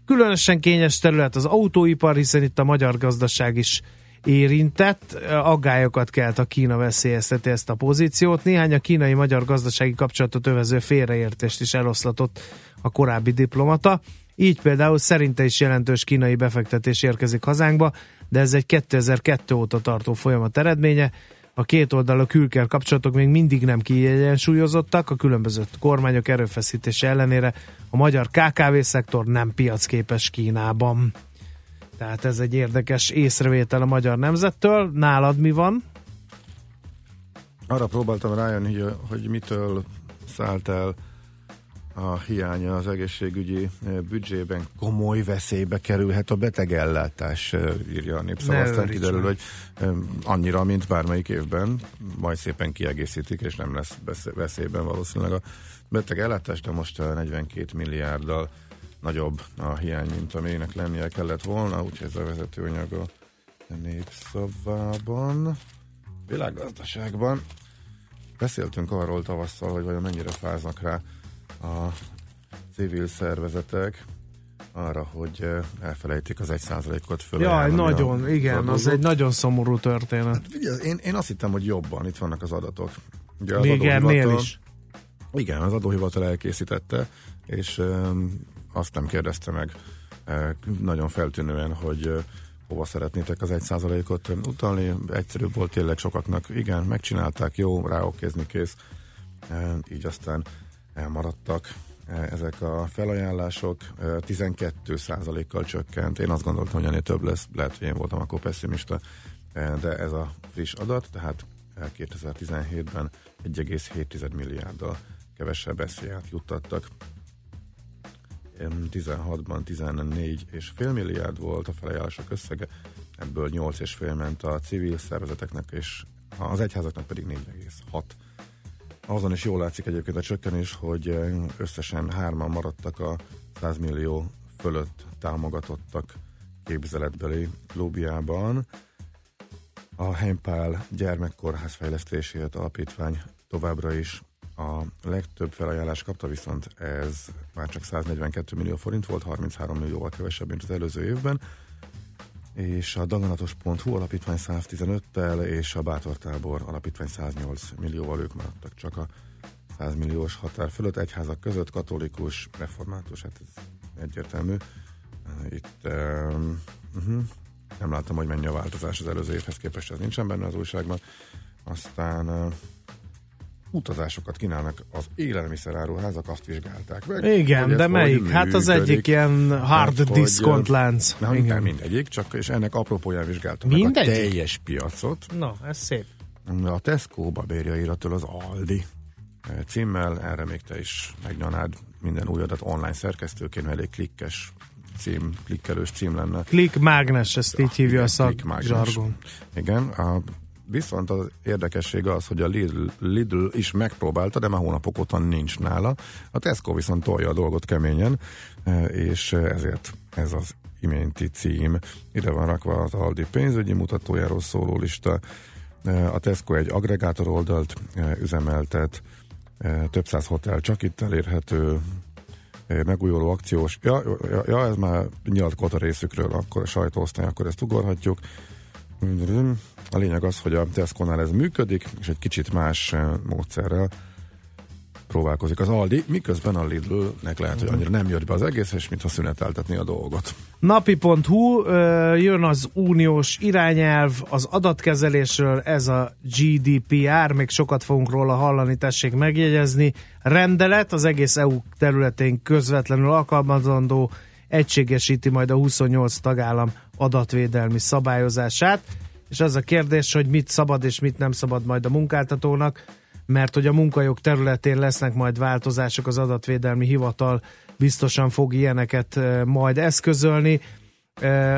Különösen kényes terület az autóipar, hiszen itt a magyar gazdaság is érintett. Aggályokat kelt a Kína veszélyezteti ezt a pozíciót. Néhány a kínai-magyar gazdasági kapcsolatot övező félreértést is eloszlatott a korábbi diplomata. Így például szerinte is jelentős kínai befektetés érkezik hazánkba, de ez egy 2002 óta tartó folyamat eredménye. A két oldalú külker kapcsolatok még mindig nem kiegyensúlyozottak, a különböző kormányok erőfeszítése ellenére a magyar KKV-szektor nem piacképes Kínában. Tehát ez egy érdekes észrevétel a magyar nemzettől. Nálad mi van? Arra próbáltam rájönni, hogy, hogy mitől szállt el a hiánya az egészségügyi eh, büdzsében komoly veszélybe kerülhet a betegellátás, eh, írja a népszava. Aztán kiderül, hogy eh, annyira, mint bármelyik évben, majd szépen kiegészítik, és nem lesz vesz- veszélyben valószínűleg a betegellátás, de most eh, 42 milliárddal nagyobb a hiány, mint aminek lennie kellett volna, úgyhogy ez a vezetőanyag a népszavában. Világgazdaságban beszéltünk arról tavasszal, hogy vajon mennyire fáznak rá a civil szervezetek arra, hogy eh, elfelejtik az egy százalékot föl. Jaj, nagyon, igen, az egy nagyon szomorú történet. Figyelj, én, én azt hittem, hogy jobban, itt vannak az adatok. Ugye az Még ennél is. Igen, az adóhivatal elkészítette, és um, azt nem kérdezte meg uh, nagyon feltűnően, hogy uh, hova szeretnétek az egy százalékot utalni. Egyszerűbb volt tényleg sokaknak. Igen, megcsinálták, jó, ráokézni kész. Uh, így aztán elmaradtak uh, ezek a felajánlások. Uh, 12 százalékkal csökkent. Én azt gondoltam, hogy ennél több lesz. Lehet, hogy én voltam akkor pessimista, uh, de ez a friss adat, tehát uh, 2017-ben 1,7 milliárddal kevesebb eszélyát juttattak. Em, 16-ban 14 és fél milliárd volt a felajánlások összege, ebből 8 és fél ment a civil szervezeteknek, és az egyházaknak pedig 4,6. Azon is jól látszik egyébként a csökkenés, hogy em, összesen hárman maradtak a 100 millió fölött támogatottak képzeletbeli klubjában. A Heimpál gyermekkórház fejlesztéséért alapítvány továbbra is a legtöbb felajánlást kapta, viszont ez már csak 142 millió forint volt, 33 millióval kevesebb, mint az előző évben. És a daganatos.hu alapítvány 115-tel, és a Bátortábor alapítvány 108 millióval ők maradtak csak a 100 milliós határ fölött, egyházak között, katolikus, református, hát ez egyértelmű. Itt um, uh-huh, nem láttam, hogy mennyi a változás az előző évhez képest, ez nincsen benne az újságban. Aztán uh, utazásokat kínálnak az élelmiszeráruházak, azt vizsgálták meg. Igen, de melyik? Hát az egyik ilyen hard Hát, diszkont lánc. Nem, Igen. nem mindegyik, csak és ennek apropóján vizsgáltam meg a Mindegyik? teljes piacot. Na, ez szép. A Tesco-ba bérja íratól az Aldi eh, címmel, erre még te is megnyanád minden új adat online szerkesztőként, mert elég klikkes cím, klikkelős cím lenne. Click mágnes, ezt így hívja a szakzsargon. Igen, a, viszont az érdekesség az, hogy a Lidl, Lidl is megpróbálta, de már hónapok óta nincs nála. A Tesco viszont tolja a dolgot keményen, eh, és ezért ez az iménti cím. Ide van rakva az Aldi pénzügyi mutatójáról szóló lista. Eh, A Tesco egy agregátor oldalt eh, üzemeltet, több száz hotel csak itt elérhető, megújuló akciós. Ja, ja, ja ez már nyilatkozott a részükről, akkor a sajtóosztály, akkor ezt ugorhatjuk. A lényeg az, hogy a Tesco-nál ez működik, és egy kicsit más eh, módszerrel próbálkozik az Aldi, miközben a Lidl-nek lehet, hogy annyira nem jött be az egész, és mintha szüneteltetni a dolgot. Napi.hu ö, jön az uniós irányelv az adatkezelésről, ez a GDPR, még sokat fogunk róla hallani, tessék megjegyezni. Rendelet az egész EU területén közvetlenül alkalmazandó, egységesíti majd a 28 tagállam adatvédelmi szabályozását, és az a kérdés, hogy mit szabad és mit nem szabad majd a munkáltatónak, mert hogy a munkajog területén lesznek majd változások, az adatvédelmi hivatal biztosan fog ilyeneket majd eszközölni.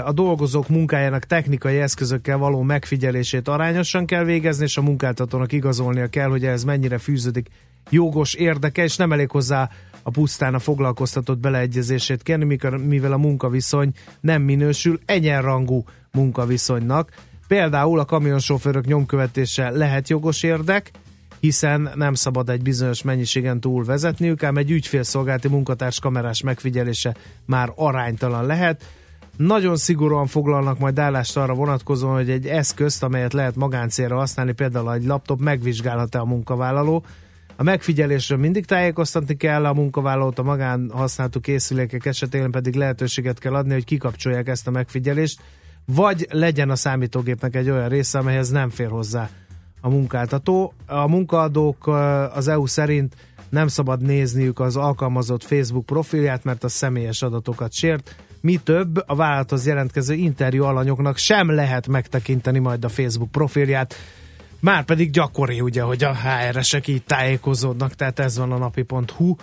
A dolgozók munkájának technikai eszközökkel való megfigyelését arányosan kell végezni, és a munkáltatónak igazolnia kell, hogy ez mennyire fűződik jogos érdeke, és nem elég hozzá a pusztán a foglalkoztatott beleegyezését kérni, mivel a munkaviszony nem minősül egyenrangú munkaviszonynak. Például a kamionsofőrök nyomkövetése lehet jogos érdek, hiszen nem szabad egy bizonyos mennyiségen túl vezetniük, ám egy ügyfélszolgálati munkatárs kamerás megfigyelése már aránytalan lehet. Nagyon szigorúan foglalnak majd állást arra vonatkozóan, hogy egy eszközt, amelyet lehet magáncélra használni, például egy laptop, megvizsgálhat-e a munkavállaló. A megfigyelésről mindig tájékoztatni kell a munkavállalót, a magánhasználatú készülékek esetén pedig lehetőséget kell adni, hogy kikapcsolják ezt a megfigyelést, vagy legyen a számítógépnek egy olyan része, amelyhez nem fér hozzá a munkáltató. A munkaadók ö, az EU szerint nem szabad nézniük az alkalmazott Facebook profilját, mert a személyes adatokat sért. Mi több, a vállalathoz jelentkező interjú alanyoknak sem lehet megtekinteni majd a Facebook profilját. Már pedig gyakori ugye, hogy a HR-esek így tájékozódnak, tehát ez van a napi.hu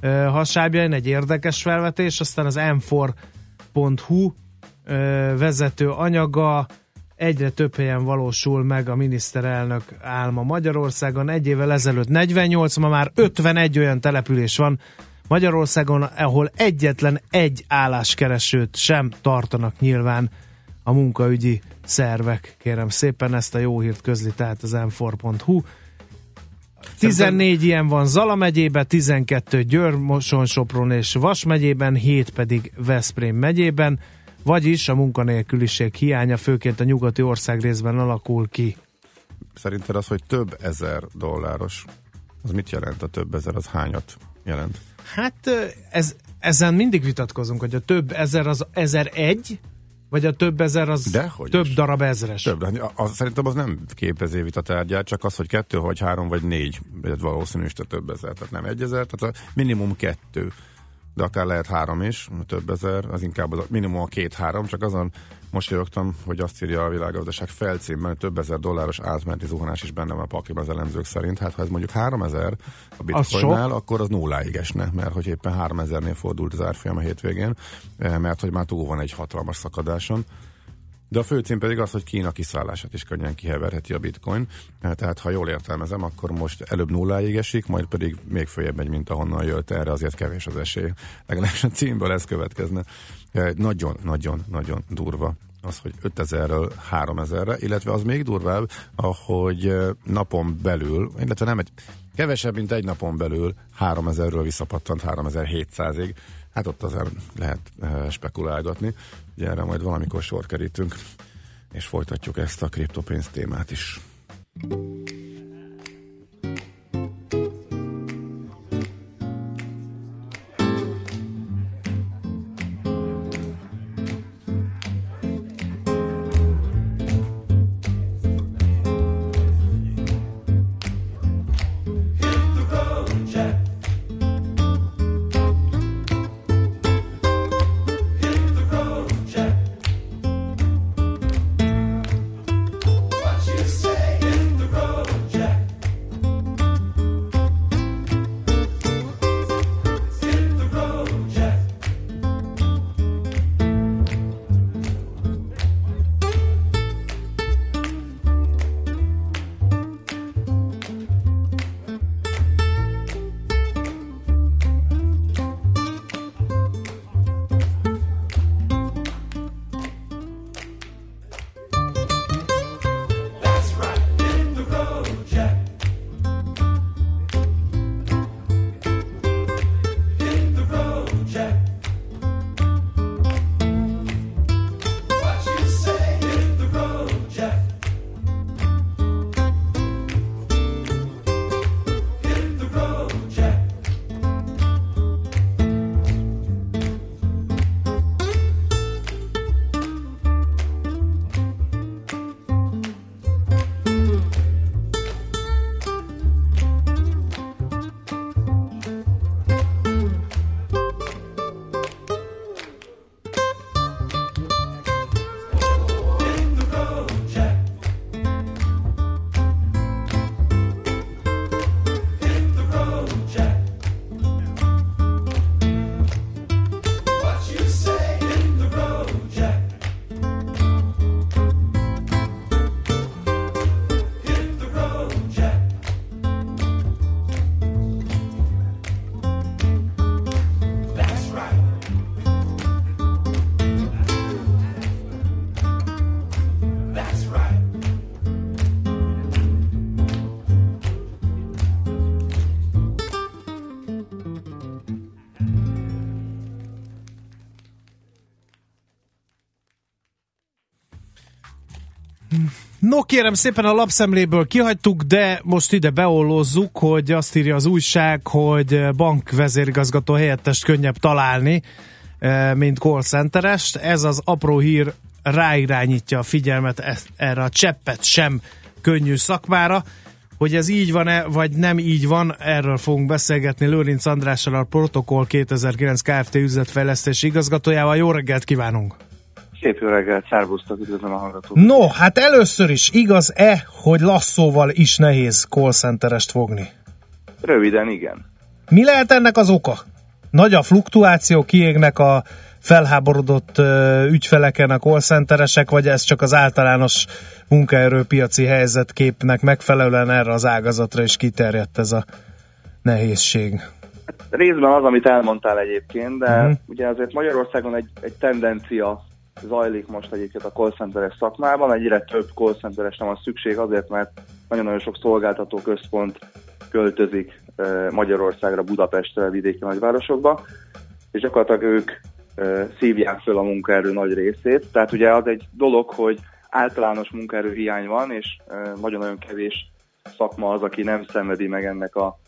ö, hasábjain, egy érdekes felvetés, aztán az m4.hu ö, vezető anyaga, egyre több helyen valósul meg a miniszterelnök álma Magyarországon. Egy évvel ezelőtt 48, ma már 51 olyan település van Magyarországon, ahol egyetlen egy álláskeresőt sem tartanak nyilván a munkaügyi szervek. Kérem szépen ezt a jó hírt közli, tehát az m4.hu. 14 ilyen van Zala megyében, 12 Győr, Moson, Sopron és Vas megyében, 7 pedig Veszprém megyében, vagyis a munkanélküliség hiánya főként a nyugati ország részben alakul ki. Szerinted az, hogy több ezer dolláros, az mit jelent a több ezer, az hányat jelent? Hát ez, ezen mindig vitatkozunk, hogy a több ezer az ezer egy, vagy a több ezer az Dehogy több is. darab ezres. Több, a, a, szerintem az nem képezi vita tárgyát, csak az, hogy kettő, vagy három, vagy négy, vagy valószínű is több ezer, tehát nem egy ezer, tehát a minimum kettő, de akár lehet három is, több ezer, az inkább az a minimum a két-három, csak azon mosolyogtam, hogy azt írja a világgazdaság felcímben, hogy több ezer dolláros átmeneti zuhanás is benne van a pakliban az elemzők szerint. Hát ha ez mondjuk 3000 a bitcoinnál, akkor az nulláig esne, mert hogy éppen 3000-nél fordult az árfolyam a hétvégén, eh, mert hogy már túl van egy hatalmas szakadáson. De a főcím pedig az, hogy Kína kiszállását is könnyen kiheverheti a bitcoin. Eh, Tehát ha jól értelmezem, akkor most előbb nulláig esik, majd pedig még följebb megy, mint ahonnan jött. Erre azért kevés az esély. Legalábbis a címből ez következne. Eh, Nagyon-nagyon-nagyon durva az, hogy 5000-ről 3000-re, illetve az még durvább, ahogy eh, napon belül, illetve nem egy, kevesebb, mint egy napon belül 3000-ről visszapattant 3700-ig. Hát ott azért lehet eh, spekulálgatni. Ugye erre majd valamikor sor kerítünk, és folytatjuk ezt a kriptopénz témát is. No kérem szépen a lapszemléből kihagytuk, de most ide beollózzuk, hogy azt írja az újság, hogy bankvezérigazgató helyettest könnyebb találni, eh, mint call centerest. Ez az apró hír ráirányítja a figyelmet e- erre a cseppet sem könnyű szakmára. Hogy ez így van-e, vagy nem így van, erről fogunk beszélgetni Lőrinc Andrással, a Protokoll 2009 Kft. üzletfejlesztési igazgatójával. Jó reggelt kívánunk! Szép jó reggelt, szervusztok, üdvözlöm a hallgatókat. No, hát először is igaz-e, hogy lasszóval is nehéz call centerest fogni? Röviden igen. Mi lehet ennek az oka? Nagy a fluktuáció, kiégnek a felháborodott ö, ügyfeleken a call centeresek, vagy ez csak az általános munkaerőpiaci helyzetképnek megfelelően erre az ágazatra is kiterjedt ez a nehézség? Részben az, amit elmondtál egyébként, de Mhm. ugye azért Magyarországon egy, egy tendencia zajlik most egyébként a call centeres szakmában, egyre több call nem van szükség azért, mert nagyon-nagyon sok szolgáltató központ költözik Magyarországra, Budapestre, vidéki nagyvárosokba, és gyakorlatilag ők szívják föl a munkaerő nagy részét. Tehát ugye az egy dolog, hogy általános munkaerő hiány van, és nagyon-nagyon kevés szakma az, aki nem szenvedi meg ennek a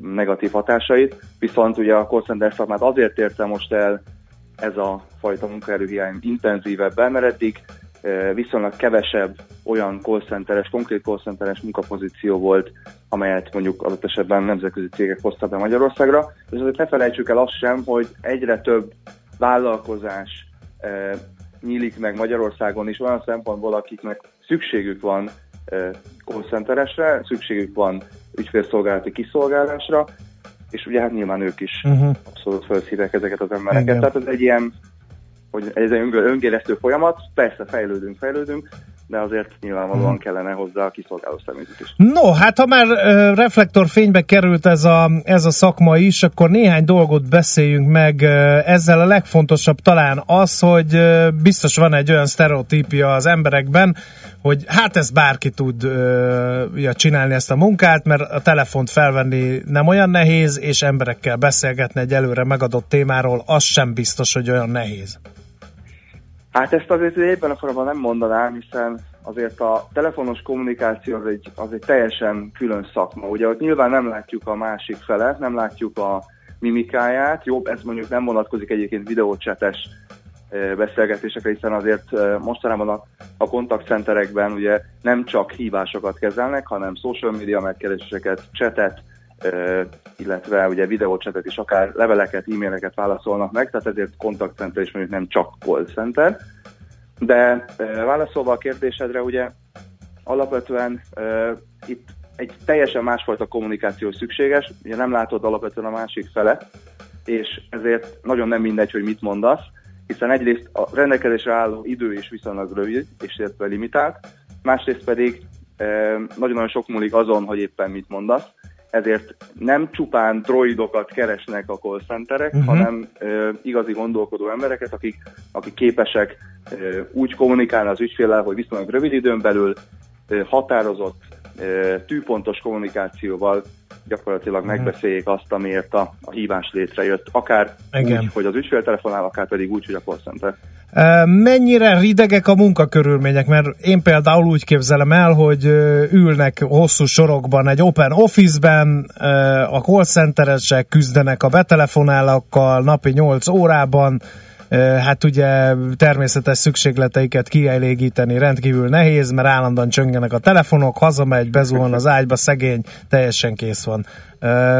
negatív hatásait. Viszont ugye a call center szakmát azért érte most el ez a fajta munkaerőhiány intenzívebben, mert eddig viszonylag kevesebb olyan call centeres, konkrét call centeres munkapozíció volt, amelyet mondjuk adott esetben nemzetközi cégek hoztak be Magyarországra. És azért ne felejtsük el azt sem, hogy egyre több vállalkozás eh, nyílik meg Magyarországon is olyan szempontból, akiknek szükségük van eh, call centeresre, szükségük van ügyfélszolgálati kiszolgálásra, és ugye hát nyilván ők is Uh-huh. abszolút felszívják ezeket az embereket. Igen. Tehát ez egy ilyen, hogy ez egy öngéresztő folyamat, persze fejlődünk, fejlődünk, de azért nyilvánvalóan Mhm. kellene hozzá a kiszolgáló személyzet is. No, hát ha már uh, reflektorfénybe került ez a, ez a szakma is, akkor néhány dolgot beszéljünk meg. Uh, ezzel a legfontosabb talán az, hogy uh, biztos van egy olyan sztereotípia az emberekben, hogy hát ez bárki tud uh, ja, csinálni ezt a munkát, mert a telefont felvenni nem olyan nehéz, és emberekkel beszélgetni egy előre megadott témáról, az sem biztos, hogy olyan nehéz. Hát ezt azért ebben a formában nem mondanám, hiszen azért a telefonos kommunikáció az egy, az egy teljesen külön szakma. Ugye ott nyilván nem látjuk a másik felet, nem látjuk a mimikáját. Jobb, ez mondjuk nem vonatkozik egyébként videócsetes beszélgetésekre, hiszen azért mostanában a, a kontaktcenterekben ugye nem csak hívásokat kezelnek, hanem social media megkereséseket, csetet, illetve ugye videócsetet is, akár leveleket, e-maileket válaszolnak meg, tehát ezért kontaktcenter is mondjuk nem csak call center. De válaszolva a kérdésedre, ugye alapvetően itt egy teljesen másfajta kommunikáció szükséges, ugye nem látod alapvetően a másik felet, és ezért nagyon nem mindegy, hogy mit mondasz, hiszen egyrészt a rendelkezésre álló idő is viszonylag rövid, és illetve limitált, másrészt pedig nagyon-nagyon sok múlik azon, hogy éppen mit mondasz, ezért nem csupán droidokat keresnek a call centerek, uh-huh. hanem ö, igazi gondolkodó embereket, akik, akik képesek ö, úgy kommunikálni az ügyféllel, hogy viszonylag rövid időn belül ö, határozott, ö, tűpontos kommunikációval gyakorlatilag megbeszéljék azt, amiért a, a hívás létrejött. Akár Igen. úgy, hogy az ügyfél telefonál, akár pedig úgy, hogy a call center. Mennyire ridegek a munkakörülmények? Mert én például úgy képzelem el, hogy ülnek hosszú sorokban egy open office-ben, a call centeresek küzdenek a betelefonálókkal napi 8 órában, hát ugye természetes szükségleteiket kielégíteni rendkívül nehéz, mert állandóan csöngenek a telefonok, hazamegy, bezuhan az ágyba, szegény, teljesen kész van.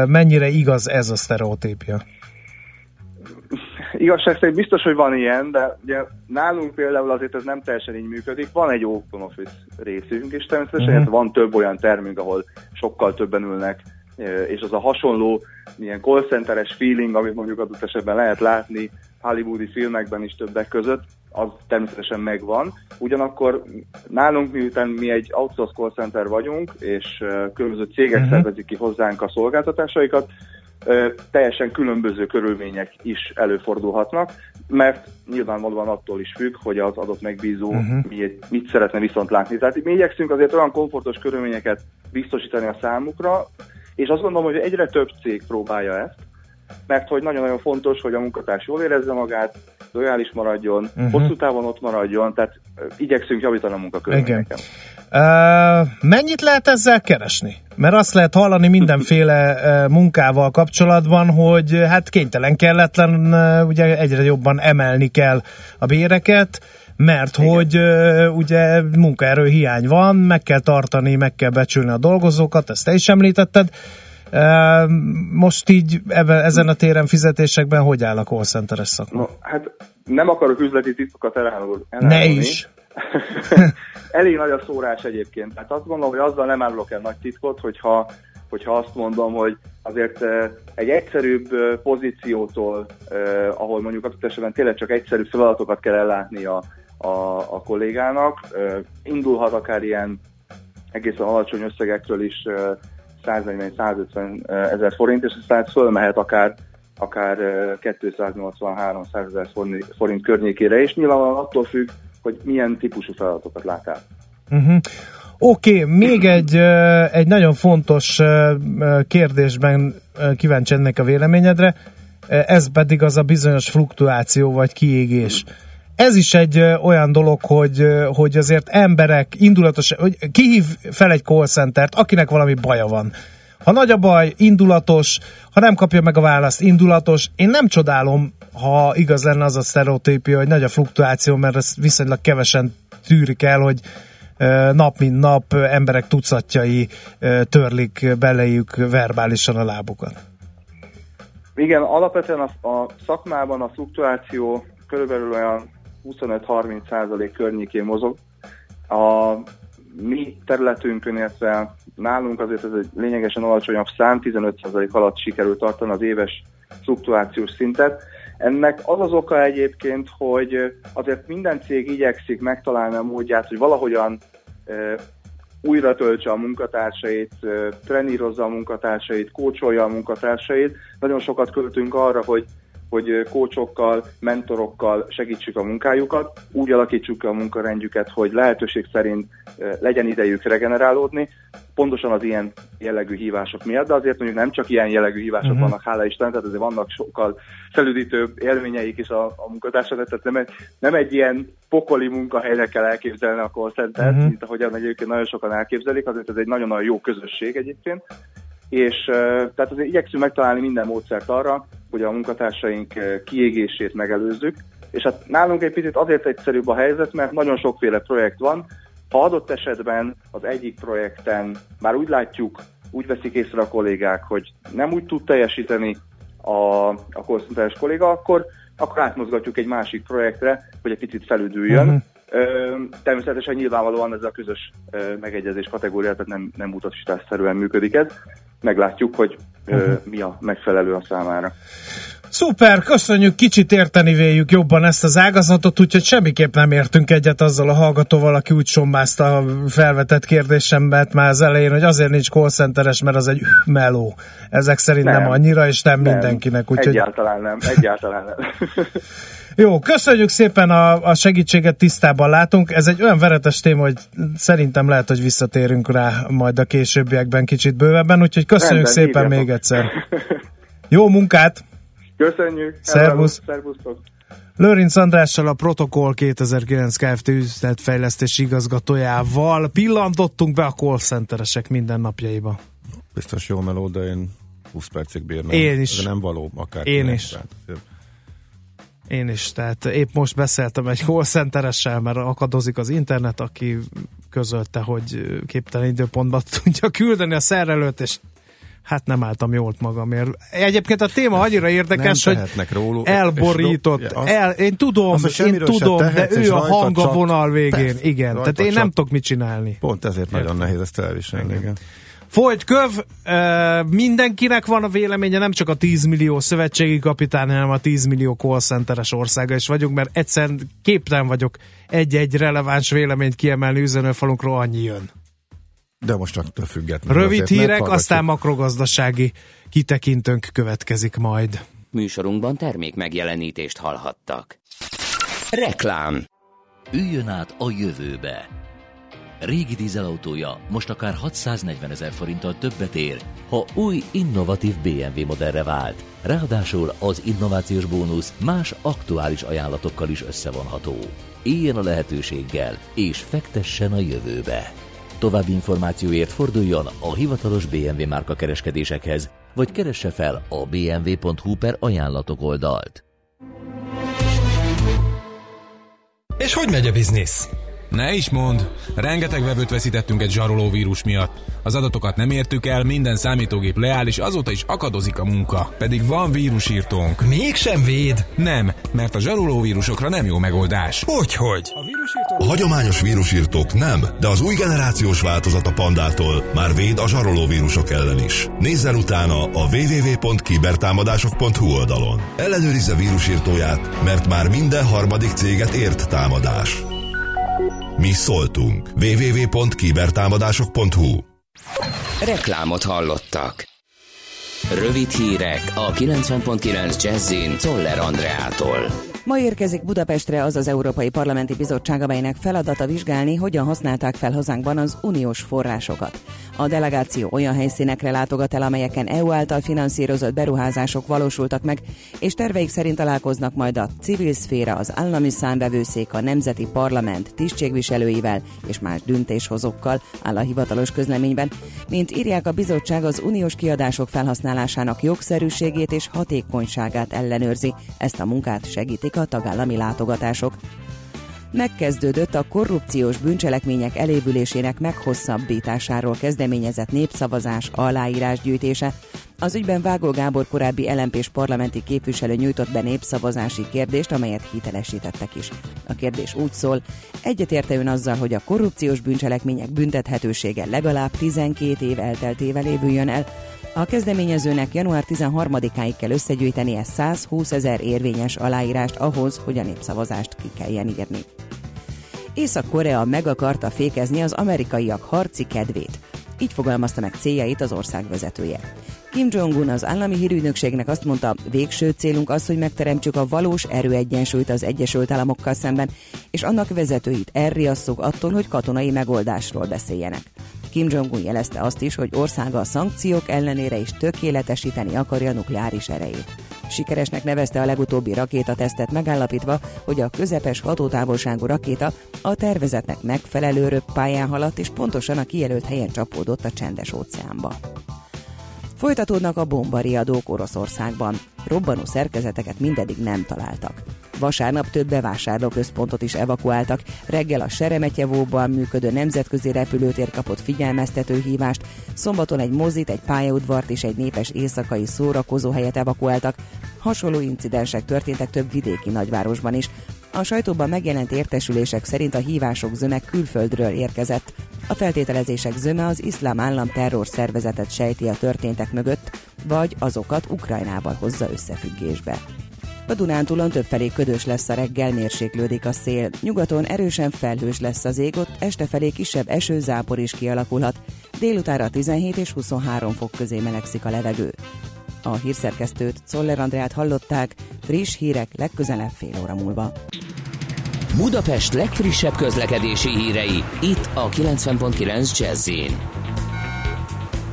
Mennyire igaz ez a sztereotípia? Igazság szerint biztos, hogy van ilyen, de ugye nálunk például azért ez nem teljesen így működik. Van egy open office részünk, és természetesen Mhm. van több olyan termünk, ahol sokkal többen ülnek, eh, és az a hasonló ilyen call centeres feeling, amit mondjuk adott esetben lehet látni hollywoodi filmekben is többek között, az természetesen megvan. Ugyanakkor nálunk, miután mi egy outsource call center vagyunk, és eh, különböző cégek Mhm. szervezik ki hozzánk a szolgáltatásaikat, teljesen különböző körülmények is előfordulhatnak, mert nyilvánvalóan attól is függ, hogy az adott megbízó uh-huh. mit, mit szeretne viszont látni. Tehát mi igyekszünk azért olyan komfortos körülményeket biztosítani a számukra, és azt gondolom, hogy egyre több cég próbálja ezt, mert hogy nagyon-nagyon fontos, hogy a munkatárs jól érezze magát, lojális maradjon, uh-huh. hosszú távon ott maradjon, tehát igyekszünk javítani a munkakörülményeken. Uh, mennyit lehet ezzel keresni? Mert azt lehet hallani mindenféle uh, munkával kapcsolatban, hogy hát kénytelen kelletlen, uh, ugye egyre jobban emelni kell a béreket, mert Igen. hogy ugye munkaerő hiány van, meg kell tartani, meg kell becsülni a dolgozókat, ezt te is említetted. Most így ebben, ezen a téren fizetésekben hogy áll a call centeres szakma? No, hát nem akarok üzleti titkokat elárulni. Ne is! Elég nagy a szórás egyébként. Tehát azt gondolom, hogy azzal nem árulok el nagy titkot, hogyha, hogyha azt mondom, hogy azért eh, egy egyszerűbb eh, pozíciótól, eh, ahol mondjuk adott esetben tényleg csak egyszerű feladatokat kell ellátni a, a, a kollégának, indulhat akár ilyen egészen alacsony összegekről is 140-150 ezer forint, és aztán fölmehet akár akár eh, 280-300 ezer forint, környékére, és nyilvánvalóan attól függ, hogy milyen típusú feladatokat lát el. Uh-huh. Oké, okay, még egy, egy nagyon fontos kérdésben kíváncsi ennek a véleményedre, ez pedig az a bizonyos fluktuáció vagy kiégés. Ez is egy olyan dolog, hogy, hogy azért emberek indulatos, hogy kihív fel egy call centert, akinek valami baja van. Ha nagy a baj, indulatos, ha nem kapja meg a választ, indulatos. Én nem csodálom, ha igaz lenne az a sztereotípia, hogy nagy a fluktuáció, mert ezt viszonylag kevesen tűrik el, hogy nap mint nap emberek tucatjai törlik beléjük verbálisan a lábukat. Igen, alapvetően a, a szakmában a fluktuáció körülbelül olyan 25-30 százalék környékén mozog. A mi területünkön, illetve nálunk azért ez egy lényegesen alacsonyabb szám, 15 százalék alatt sikerült tartani az éves fluktuációs szintet. Ennek az az oka egyébként, hogy azért minden cég igyekszik megtalálni a módját, hogy valahogyan újra töltse a munkatársait, trenírozza a munkatársait, kócsolja a munkatársait. Nagyon sokat költünk arra, hogy hogy kócsokkal, mentorokkal segítsük a munkájukat, úgy alakítsuk ki a munkarendjüket, hogy lehetőség szerint legyen idejük regenerálódni, pontosan az ilyen jellegű hívások miatt, de azért mondjuk nem csak ilyen jellegű hívások Mhm. uh-huh. vannak, hála Isten, tehát azért vannak sokkal felüdítőbb élményeik is a, a munkatársadnak, tehát nem egy, nem egy ilyen pokoli munkahelyre kell elképzelni a call center Mhm. uh-huh. mint ahogyan egyébként nagyon sokan elképzelik, azért ez egy nagyon-nagyon jó közösség egyébként, és tehát azért igyekszünk megtalálni minden módszert arra, hogy a munkatársaink kiégését megelőzzük, és hát nálunk egy picit azért egyszerűbb a helyzet, mert nagyon sokféle projekt van, ha adott esetben az egyik projekten már úgy látjuk, úgy veszik észre a kollégák, hogy nem úgy tud teljesíteni a, a konszultáns kolléga, akkor, akkor átmozgatjuk egy másik projektre, hogy egy picit felüdüljön. Ö, természetesen nyilvánvalóan ez a közös megegyezés kategória, tehát nem, nem utasításszerűen működik ez. Meglátjuk, hogy ö, Mhm. mi a megfelelő a számára. Szuper, köszönjük, kicsit érteni véljük jobban ezt az ágazatot, úgyhogy semmiképp nem értünk egyet azzal a hallgatóval, aki úgy sommázta a felvetett kérdésemet már az elején, hogy azért nincs call centeres, mert az egy meló. Ezek szerint nem, nem annyira, és nem, nem mindenkinek. Úgyhogy... Egyáltalán nem, egyáltalán nem. Jó, köszönjük szépen a, a segítséget, tisztában látunk. Ez egy olyan veretes téma, hogy szerintem lehet, hogy visszatérünk rá majd a későbbiekben kicsit bővebben, úgyhogy köszönjük Rendben, szépen még egyszer. Jó munkát! Köszönjük! Szervusz. Szervusztok! Lőrinc Andrással a Protokoll 2009 Kft. üzletfejlesztési igazgatójával pillantottunk be a call centeresek mindennapjaiba. Biztos jó meló, de én 20 percig bírnám. Én is. De nem való, akár. Én is. tehát, Én is, tehát épp most beszéltem egy call centeressel, mert akadozik az internet, aki közölte, hogy képtelen időpontban tudja küldeni a szerelőt, és hát nem álltam jól magamért. Egyébként a téma annyira érdekes, Nem hogy róluk, elborított. és- el, én tudom, az, hogy én tudom, de tehetsz, és ő a hang a vonal végén. Persze, igen, tehát én nem tudok mit csinálni. Pont ezért nagyon nehéz ezt elviselni. Igen. Folyt köv, mindenkinek van a véleménye, nem csak a 10 millió szövetségi kapitány, hanem a 10 millió call centeres országa is vagyunk, mert egyszerűen képtelen vagyok egy-egy releváns véleményt kiemelni üzenőfalunkról, annyi jön. De most függetlenül. Rövid azért hírek, aztán makrogazdasági kitekintőnk következik majd. Műsorunkban termék megjelenítést hallhattak. Reklám Üljön át a jövőbe. Régi dízelautója most akár 640 ezer forinttal többet ér, ha új, innovatív BMW modellre vált. Ráadásul az innovációs bónusz más aktuális ajánlatokkal is összevonható. Éljen a lehetőséggel, és fektessen a jövőbe. További információért forduljon a hivatalos BMW márka kereskedésekhez, vagy keresse fel a bmw.hu per ajánlatok oldalt. És hogy megy a biznisz? Ne is mond, rengeteg vevőt veszítettünk egy zsaroló vírus miatt. Az adatokat nem értük el, minden számítógép leáll, és azóta is akadozik a munka. Pedig van vírusírtónk. Mégsem véd? Nem, mert a zsaroló vírusokra nem jó megoldás. Hogyhogy? A hagyományos vírusírtók nem, de az új generációs változat a pandától már véd a zsaroló vírusok ellen is. Nézzen utána a www.kibertámadások.hu oldalon. Ellenőrizze vírusírtóját, mert már minden harmadik céget ért támadás. Mi szóltunk. www.kibertámadások.hu Reklámot hallottak. Rövid hírek a 90.9 Jazzin Toller Andreától. Ma érkezik Budapestre az az Európai Parlamenti Bizottság, amelynek feladata vizsgálni, hogyan használták fel hazánkban az uniós forrásokat. A delegáció olyan helyszínekre látogat el, amelyeken EU által finanszírozott beruházások valósultak meg, és terveik szerint találkoznak majd a civil szféra, az állami számvevőszék, a Nemzeti Parlament tisztségviselőivel és más döntéshozókkal, áll a hivatalos közleményben. Mint írják a bizottság, az uniós kiadások felhasználásának jogszerűségét és hatékonyságát ellenőrzi. Ezt a munkát segítik a tagállami látogatások. Megkezdődött a korrupciós bűncselekmények elévülésének meghosszabbításáról kezdeményezett népszavazás aláírásgyűjtése. Az ügyben Vágó Gábor korábbi lmp parlamenti képviselő nyújtott be népszavazási kérdést, amelyet hitelesítettek is. A kérdés úgy szól, egyetérte ön azzal, hogy a korrupciós bűncselekmények büntethetősége legalább 12 év elteltével évüljön el, a kezdeményezőnek január 13-áig kell összegyűjtenie 120 ezer érvényes aláírást ahhoz, hogy a népszavazást ki kelljen írni. Észak-Korea meg akarta fékezni az amerikaiak harci kedvét. Így fogalmazta meg céljait az ország vezetője. Kim Jong-un az állami hírügynökségnek azt mondta, végső célunk az, hogy megteremtsük a valós erőegyensúlyt az Egyesült Államokkal szemben, és annak vezetőit elriasszuk attól, hogy katonai megoldásról beszéljenek. Kim Jong-un jelezte azt is, hogy országa a szankciók ellenére is tökéletesíteni akarja nukleáris erejét. Sikeresnek nevezte a legutóbbi rakétatesztet megállapítva, hogy a közepes hatótávolságú rakéta a tervezetnek megfelelő röppályán haladt és pontosan a kijelölt helyen csapódott a csendes óceánba. Folytatódnak a bombariadók Oroszországban. Robbanó szerkezeteket mindedig nem találtak. Vasárnap több bevásárlóközpontot is evakuáltak, reggel a Seremetyevóban működő nemzetközi repülőtér kapott figyelmeztető hívást, szombaton egy mozit, egy pályaudvart és egy népes éjszakai szórakozóhelyet evakuáltak. Hasonló incidensek történtek több vidéki nagyvárosban is. A sajtóban megjelent értesülések szerint a hívások zöme külföldről érkezett. A feltételezések zöme az iszlám állam terror szervezetet sejti a történtek mögött, vagy azokat Ukrajnával hozza összefüggésbe. A Dunántúlon többfelé ködös lesz a reggel, mérséklődik a szél. Nyugaton erősen felhős lesz az ég, ott este felé kisebb esőzápor is kialakulhat. Délutára 17 és 23 fok közé melegszik a levegő. A hírszerkesztőt, Czoller Andrát hallották, friss hírek legközelebb fél óra múlva. Budapest legfrissebb közlekedési hírei, itt a 90.9 jazz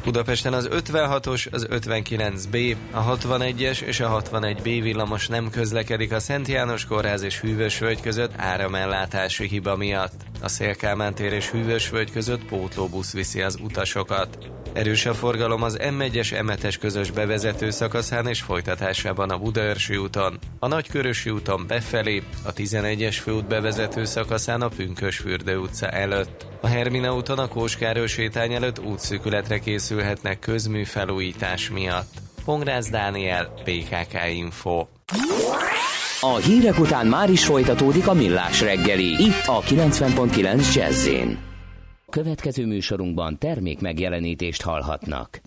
Budapesten az 56-os, az 59B, a 61-es és a 61B villamos nem közlekedik a Szent János Kórház és Hűvösvölgy között áramellátási hiba miatt. A Szélkámán tér és Hűvösvölgy között pótlóbusz viszi az utasokat. Erős a forgalom az M1-es M7-es közös bevezető szakaszán és folytatásában a Budaörsi úton, a Nagykörösi úton befelé, a 11-es főút bevezető szakaszán a Pünkösfürdő utca előtt. A Hermina úton a Kóskároly sétány előtt útszűkületre készülhetnek közmű felújítás miatt. Pongrász Dániel, PKK Info. A hírek után már is folytatódik a millás reggeli, itt a 90.9 jazz Következő műsorunkban termék megjelenítést hallhatnak.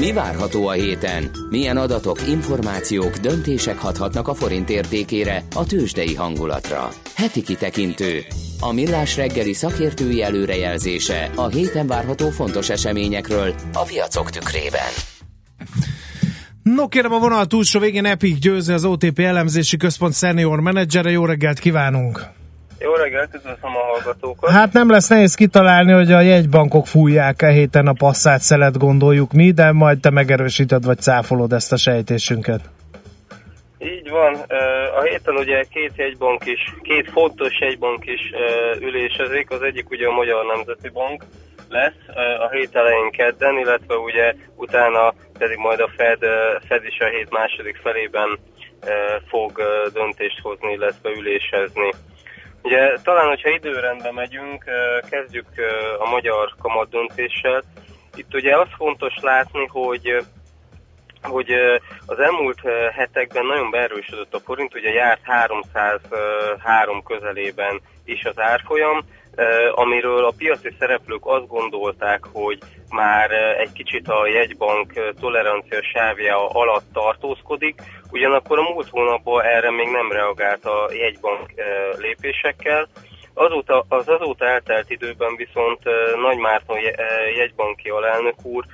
Mi várható a héten? Milyen adatok, információk, döntések hathatnak a forint értékére, a tőzsdei hangulatra? Heti kitekintő. A millás reggeli szakértői előrejelzése a héten várható fontos eseményekről a piacok tükrében. No kérem a vonal túlsó végén Epic Győző, az OTP elemzési központ senior menedzsere. Jó reggelt kívánunk! Jó reggelt, üdvözlöm a hallgatókat. Hát nem lesz nehéz kitalálni, hogy a jegybankok fújják-e héten a passzát szelet gondoljuk mi, de majd te megerősíted vagy cáfolod ezt a sejtésünket. Így van. A héten ugye két jegybank is, két fontos jegybank is ülésezik. Az egyik ugye a Magyar Nemzeti Bank lesz a hét elején kedden, illetve ugye utána pedig majd a Fed, Fed is a hét második felében fog döntést hozni, illetve ülésezni. Ugye talán, hogyha időrendben megyünk, kezdjük a magyar kamat döntéssel. Itt ugye az fontos látni, hogy hogy az elmúlt hetekben nagyon beerősödött a forint, ugye járt 303 közelében is az árfolyam, amiről a piaci szereplők azt gondolták, hogy már egy kicsit a jegybank tolerancia sávja alatt tartózkodik, ugyanakkor a múlt hónapban erre még nem reagált a jegybank lépésekkel, Azóta, az azóta eltelt időben viszont Nagy Márton jegybanki alelnök úr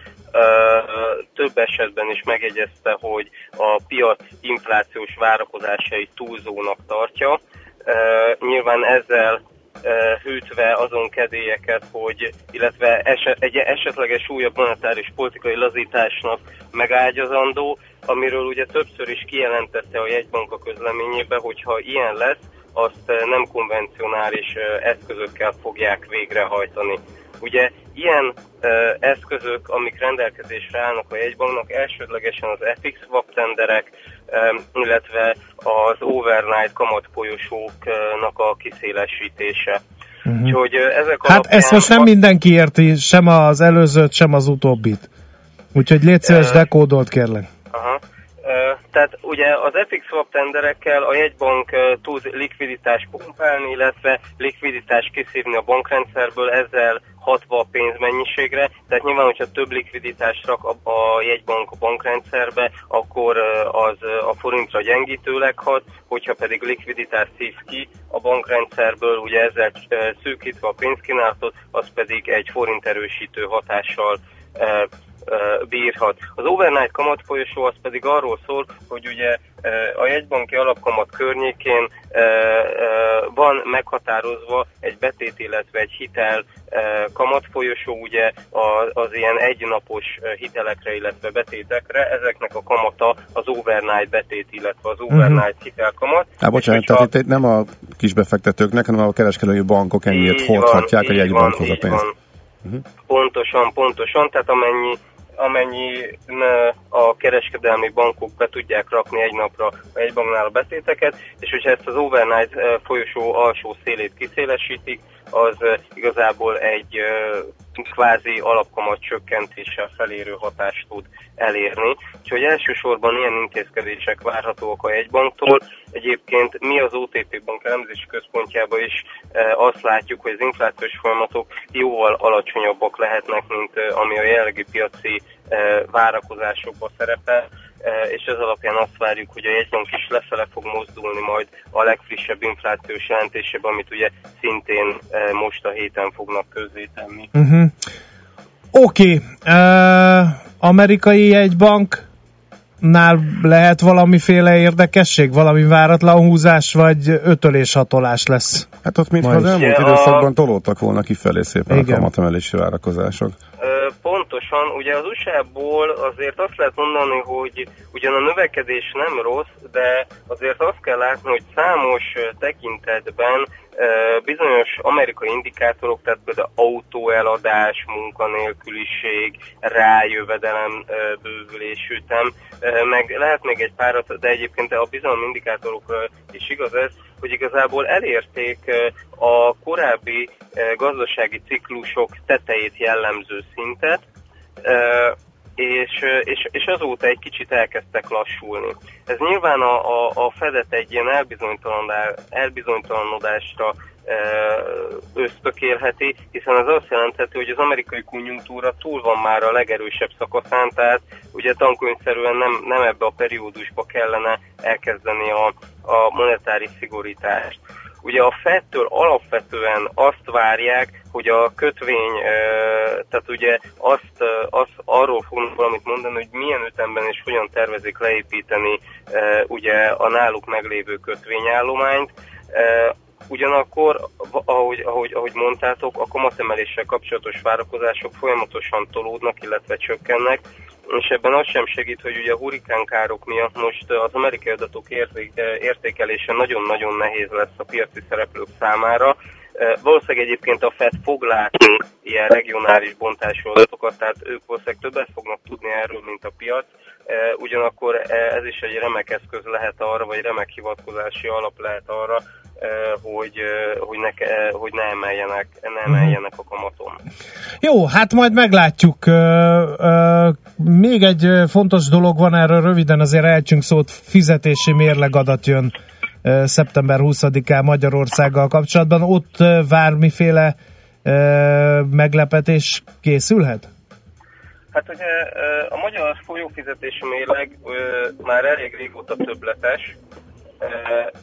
több esetben is megjegyezte, hogy a piac inflációs várakozásait túlzónak tartja. Nyilván ezzel hűtve azon kedélyeket, hogy, illetve eset, egy esetleges újabb monetáris politikai lazításnak megágyazandó, amiről ugye többször is kijelentette a jegybank a közleményébe, hogyha ilyen lesz, azt nem konvencionális eszközökkel fogják végrehajtani. Ugye ilyen eh, eszközök, amik rendelkezésre állnak a jegybanknak, elsődlegesen az FX swap tenderek, eh, illetve az overnight kamatfolyosóknak a kiszélesítése. Mhm. Úgyhogy ezek Hát alapján ezt most nem mindenki érti, sem az előzőt, sem az utóbbit. Úgyhogy légy szíves, Ö, dekódolt kérlek. Aha. Ö, Tehát ugye az FX swap tenderekkel a jegybank tud likviditást pumpálni, illetve likviditást kiszívni a bankrendszerből, ezzel hatva a pénzmennyiségre. Tehát nyilván, hogyha több likviditást rak a, jegybank a bankrendszerbe, akkor az a forintra gyengítőleg hat, hogyha pedig likviditást szív ki a bankrendszerből, ugye ezzel szűkítve a pénzkínálatot, az pedig egy forint erősítő hatással bírhat. Az overnight kamatfolyosó az pedig arról szól, hogy ugye a jegybanki alapkamat környékén van meghatározva egy betét, illetve egy hitel kamatfolyosó, ugye a- az ilyen egynapos hitelekre, illetve betétekre, ezeknek a kamata az overnight betét, illetve az overnight hitelkamat. Hát bocsánat, tehát itt nem a kisbefektetőknek, hanem a kereskedelmi bankok ennyit Így hordhatják van, a jegybankhoz a pénzt. van. Pontosan, pontosan, tehát amennyi, amennyi n- a kereskedelmi bankok be tudják rakni egy napra a egybanknál a betéteket, és hogyha ezt az overnight eh, folyosó alsó szélét kiszélesítik, az eh, igazából egy eh, kvázi alapkamat csökkentéssel felérő hatást tud elérni. Úgyhogy elsősorban ilyen intézkedések várhatóak a jegybanktól. Egyébként mi az OTP Bank elemzési központjában is eh, azt látjuk, hogy az inflációs folyamatok jóval alacsonyabbak lehetnek, mint eh, ami a jelenlegi piaci eh, várakozásokban szerepel, és ez alapján azt várjuk, hogy a jegybank is lefele fog mozdulni majd a legfrissebb inflációs jelentésében, amit ugye szintén eh, most a héten fognak közzétenni. Uh-huh. Oké, okay. amerikai jegybanknál lehet valamiféle érdekesség, valami váratlan húzás, vagy ötölés hatolás lesz? Hát ott mintha az elmúlt Ugye a- időszakban tolódtak volna kifelé szépen Igen. a kamatemelési várakozások. Pontosan, ugye az USA-ból azért azt lehet mondani, hogy ugyan a növekedés nem rossz, de azért azt kell látni, hogy számos tekintetben bizonyos amerikai indikátorok, tehát például autóeladás, munkanélküliség, rájövedelem bővülés ütem, meg lehet még egy párat, de egyébként a bizalmi indikátorokra is igaz ez, hogy igazából elérték a korábbi gazdasági ciklusok tetejét jellemző szintet, és, és, és azóta egy kicsit elkezdtek lassulni. Ez nyilván a, a, a Fedet egy ilyen elbizonytalanodá- elbizonytalanodásra ösztökélheti, hiszen ez azt jelentheti, hogy az amerikai konjunktúra túl van már a legerősebb szakaszán, tehát ugye tankönyvszerűen nem, nem ebbe a periódusba kellene elkezdeni a, a monetáris szigorítást. Ugye a Fedtől alapvetően azt várják, hogy a kötvény, tehát ugye azt, azt arról fognak valamit mondani, hogy milyen ütemben és hogyan tervezik leépíteni ugye a náluk meglévő kötvényállományt. Ugyanakkor, ahogy, ahogy, ahogy mondtátok, a kamatemeléssel kapcsolatos várakozások folyamatosan tolódnak, illetve csökkennek, és ebben az sem segít, hogy ugye a hurikánkárok miatt most az amerikai adatok érték, értékelése nagyon-nagyon nehéz lesz a piaci szereplők számára. Eh, Valószínűleg egyébként a Fed fog látni ilyen regionális bontású adatokat, tehát ők valószínűleg többet fognak tudni erről, mint a piac. Eh, Ugyanakkor eh, ez is egy remek eszköz lehet arra, vagy remek hivatkozási alap lehet arra, eh, hogy, hogy, ne, hogy ne emeljenek, ne emeljenek a kamaton. Jó, hát majd meglátjuk. Még egy fontos dolog van erről, röviden azért elcsünk szót, fizetési mérlegadat jön szeptember 20-án Magyarországgal kapcsolatban. Ott bármiféle ö, meglepetés készülhet? Hát ugye a magyar folyófizetési mérleg már elég régóta többletes,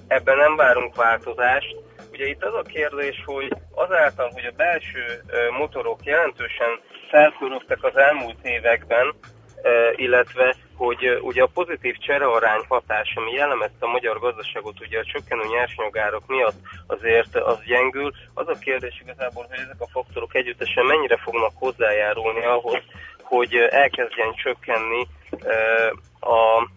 ebben nem várunk változást, Ugye itt az a kérdés, hogy azáltal, hogy a belső motorok jelentősen felfőrögtek az elmúlt években, illetve hogy ugye a pozitív cserearány hatás, ami jellemezte a magyar gazdaságot ugye a csökkenő nyersanyagárak miatt azért az gyengül. Az a kérdés igazából, hogy ezek a faktorok együttesen mennyire fognak hozzájárulni ahhoz, hogy elkezdjen csökkenni a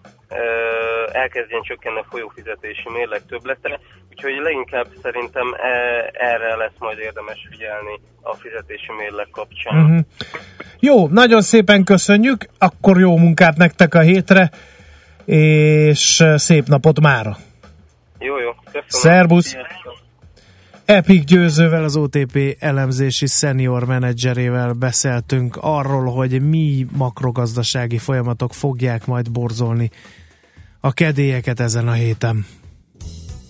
elkezdjen csökkenni a folyófizetési mérleg többlete, úgyhogy leginkább szerintem e, erre lesz majd érdemes figyelni a fizetési mérleg kapcsán. Uh-huh. Jó, nagyon szépen köszönjük, akkor jó munkát nektek a hétre, és szép napot mára! Jó, jó, köszönöm. Szerbusz! Sziasztok. Epik Győzővel, az OTP elemzési senior menedzserével beszéltünk arról, hogy mi makrogazdasági folyamatok fogják majd borzolni a kedélyeket ezen a héten.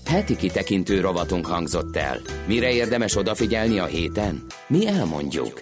Heti kitekintő rovatunk hangzott el. Mire érdemes odafigyelni a héten? Mi elmondjuk.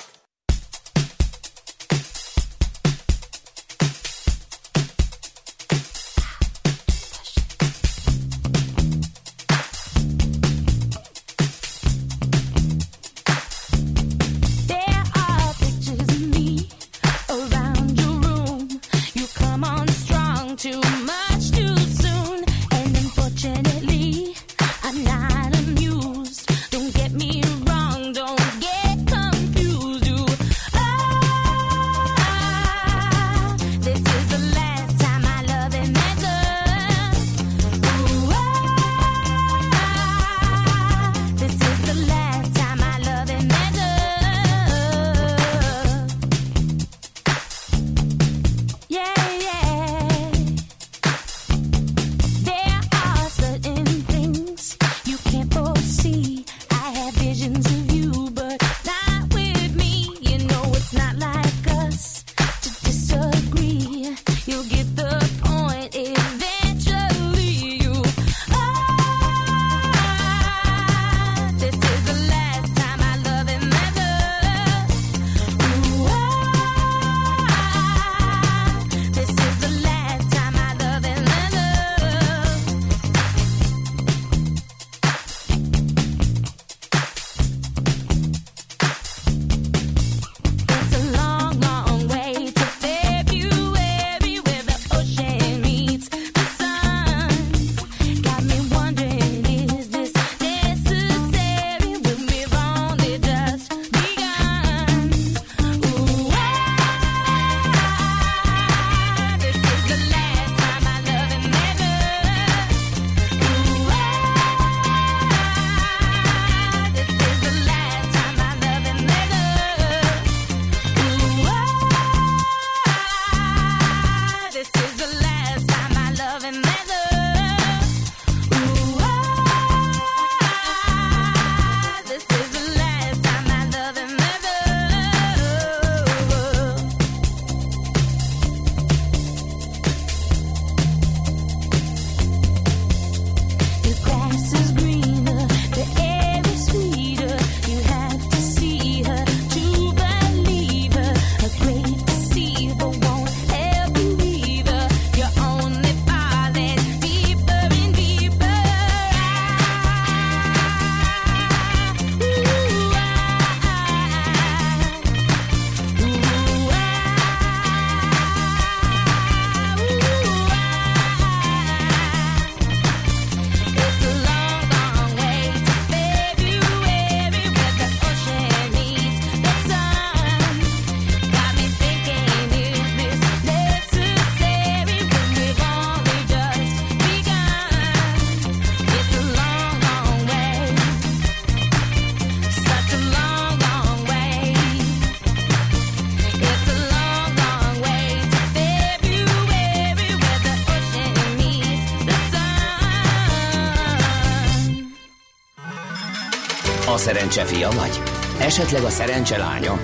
Szerencse fia vagy? Esetleg a szerencse lánya?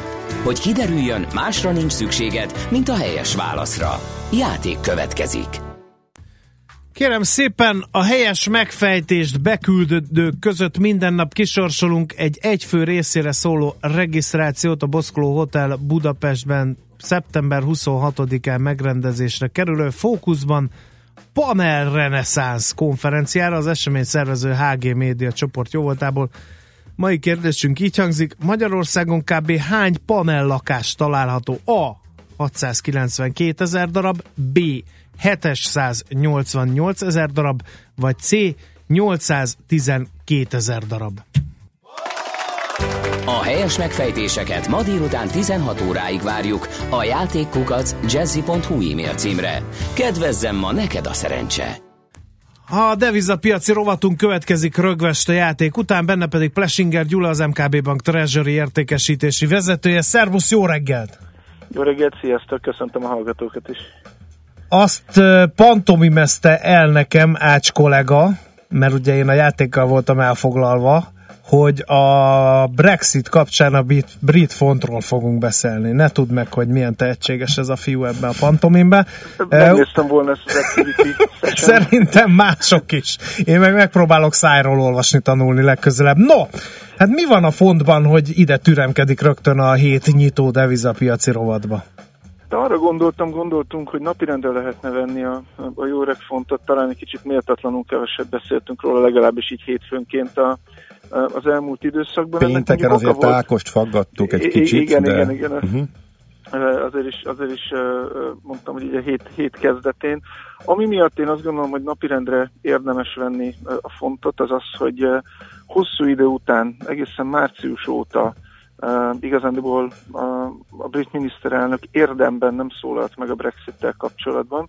Hogy kiderüljön, másra nincs szükséged, mint a helyes válaszra. Játék következik. Kérem szépen, a helyes megfejtést beküldődők között minden nap kisorsolunk egy egyfő részére szóló regisztrációt a Boszkoló Hotel Budapestben szeptember 26-án megrendezésre kerülő fókuszban Panel Renaissance konferenciára az esemény szervező HG Média csoport jóvoltából. Mai kérdésünk így hangzik, Magyarországon kb. hány panel lakás található? A. 692 ezer darab, B. 788 ezer darab, vagy C. 812 ezer darab. A helyes megfejtéseket ma délután 16 óráig várjuk a játékkukac jazzy.hu e-mail címre. Kedvezzem ma neked a szerencse! A devizapiaci rovatunk következik rögvest a játék után, benne pedig Plesinger Gyula, az MKB Bank Treasury értékesítési vezetője. Szervusz, jó reggelt! Jó reggelt, sziasztok, köszöntöm a hallgatókat is. Azt pantomimezte el nekem Ács kollega, mert ugye én a játékkal voltam elfoglalva, hogy a Brexit kapcsán a brit, brit fontról fogunk beszélni. Ne tudd meg, hogy milyen tehetséges ez a fiú ebben a pantomimben. Megnéztem volna ezt az. Szerintem mások is. Én meg megpróbálok szájról olvasni, tanulni legközelebb. No, hát mi van a fontban, hogy ide türemkedik rögtön a hét nyitó devizapiaci rovatba? De arra gondoltam, gondoltunk, hogy napirendre lehetne venni a, a jó fontot, talán egy kicsit méltatlanul keveset beszéltünk róla, legalábbis így hétfőnként a, az elmúlt időszakban. Pénteken azért volt. Ákost faggattuk egy kicsit, igen, de... igen, igen, Uh-huh. Azért is, azért is mondtam, hogy így a hét, hét kezdetén. Ami miatt én azt gondolom, hogy napirendre érdemes venni a fontot, az az, hogy hosszú idő után, egészen március óta uh, igazándiból a, a brit miniszterelnök érdemben nem szólalt meg a Brexit-tel kapcsolatban.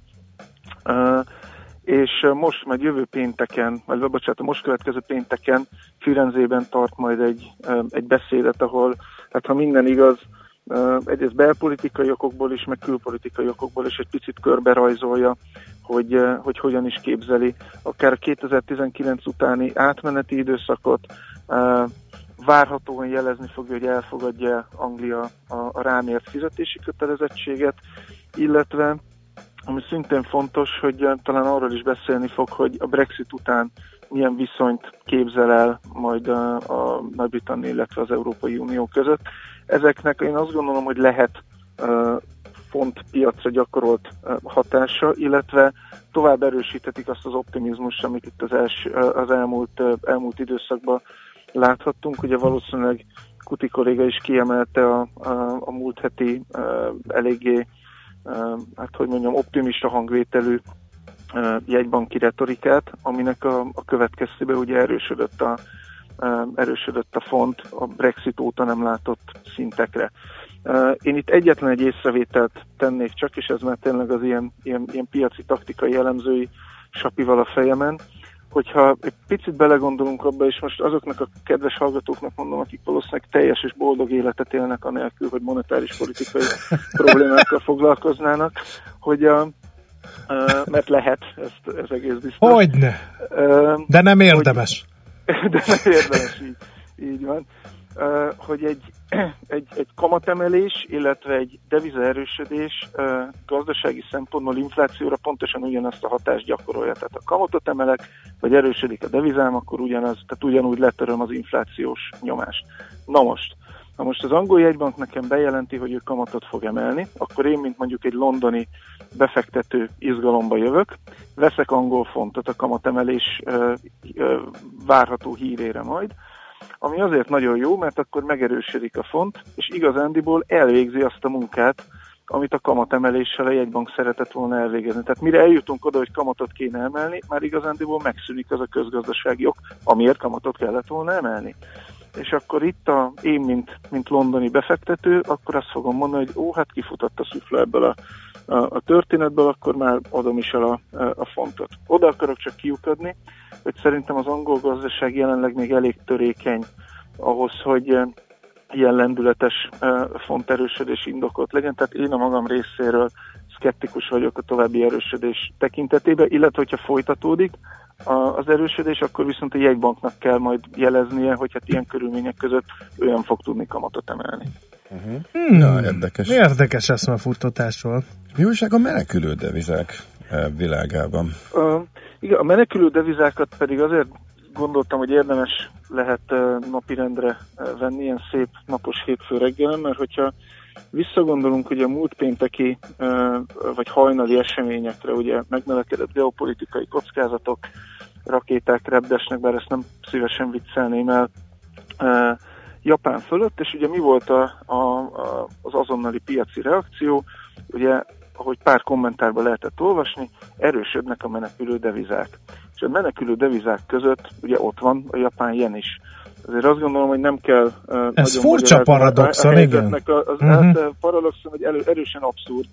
Uh, és most majd jövő pénteken, vagy bocsánat, a most következő pénteken Firenzében tart majd egy, egy beszédet, ahol, hát ha minden igaz, egyrészt belpolitikai okokból is, meg külpolitikai okokból is egy picit körbe rajzolja, hogy, hogy hogyan is képzeli akár 2019 utáni átmeneti időszakot, várhatóan jelezni fogja, hogy elfogadja Anglia a, a rámért fizetési kötelezettséget, illetve ami szintén fontos, hogy eh, talán arról is beszélni fog, hogy a Brexit után milyen viszonyt képzel el majd a, a Nagy-Britannia, illetve az Európai Unió között. Ezeknek én azt gondolom, hogy lehet uh, font piacra gyakorolt hatása, illetve tovább erősíthetik azt az optimizmust, amit itt az, els, az elmúlt, uh, elmúlt időszakban láthattunk. Ugye valószínűleg Kuti kolléga is kiemelte a, a, a múlt heti uh, eléggé hát hogy mondjam, optimista hangvételű jegybanki retorikát, aminek a, a következtében ugye erősödött a, erősödött a font a Brexit óta nem látott szintekre. Én itt egyetlen egy észrevételt tennék csak, és ez már tényleg az ilyen, ilyen, ilyen piaci taktikai elemzői sapival a fejemen, hogyha egy picit belegondolunk abba, és most azoknak a kedves hallgatóknak mondom, akik valószínűleg teljes és boldog életet élnek, anélkül, hogy monetáris politikai problémákkal foglalkoznának, hogy a, uh, mert lehet, ez, ez egész biztos. Hogyne? Uh, De nem érdemes. de nem érdemes, így, így van. Uh, hogy egy, egy, egy kamatemelés, illetve egy deviza erősödés uh, gazdasági szempontból inflációra pontosan ugyanazt a hatást gyakorolja. Tehát a kamatot emelek, vagy erősödik a devizám, akkor ugyanaz, tehát ugyanúgy letöröm az inflációs nyomást. Na most, ha most az angol jegybank nekem bejelenti, hogy ő kamatot fog emelni, akkor én, mint mondjuk egy londoni befektető izgalomba jövök, veszek angol fontot a kamatemelés uh, uh, várható hírére majd, ami azért nagyon jó, mert akkor megerősödik a font, és igazándiból elvégzi azt a munkát, amit a kamatemeléssel a jegybank szeretett volna elvégezni. Tehát mire eljutunk oda, hogy kamatot kéne emelni, már igazándiból megszűnik az a közgazdasági ok, amiért kamatot kellett volna emelni. És akkor itt a, én, mint, mint londoni befektető, akkor azt fogom mondani, hogy ó, hát kifutott a szufla ebből a, a, a történetből, akkor már adom is el a, a fontot. Oda akarok csak kiukadni, hogy szerintem az angol gazdaság jelenleg még elég törékeny ahhoz, hogy eh, ilyen lendületes eh, fonterősödés indokot legyen. Tehát én a magam részéről szkeptikus vagyok a további erősödés tekintetében, illetve hogyha folytatódik az erősödés, akkor viszont a jegybanknak kell majd jeleznie, hogy hát ilyen körülmények között olyan fog tudni kamatot emelni. Hmm. Ja, érdekes. Érdekes eszmefuttatás volt. Mi újság a menekülő devizák eh, világában? Uh, igen, a menekülő devizákat pedig azért gondoltam, hogy érdemes lehet napirendre venni ilyen szép napos hétfő reggelen, mert hogyha visszagondolunk ugye a múlt pénteki vagy hajnali eseményekre, ugye megnövekedett geopolitikai kockázatok, rakéták repdesnek, bár ezt nem szívesen viccelném el, Japán fölött, és ugye mi volt a, a, a, az azonnali piaci reakció? Ugye, ahogy pár kommentárban lehetett olvasni, erősödnek a menekülő devizák. És a menekülő devizák között ugye ott van a japán jen is. Azért azt gondolom, hogy nem kell uh, Ez furcsa paradoxon, igen. az uh-huh. hát, paradoxon, hogy elő, erősen abszurd,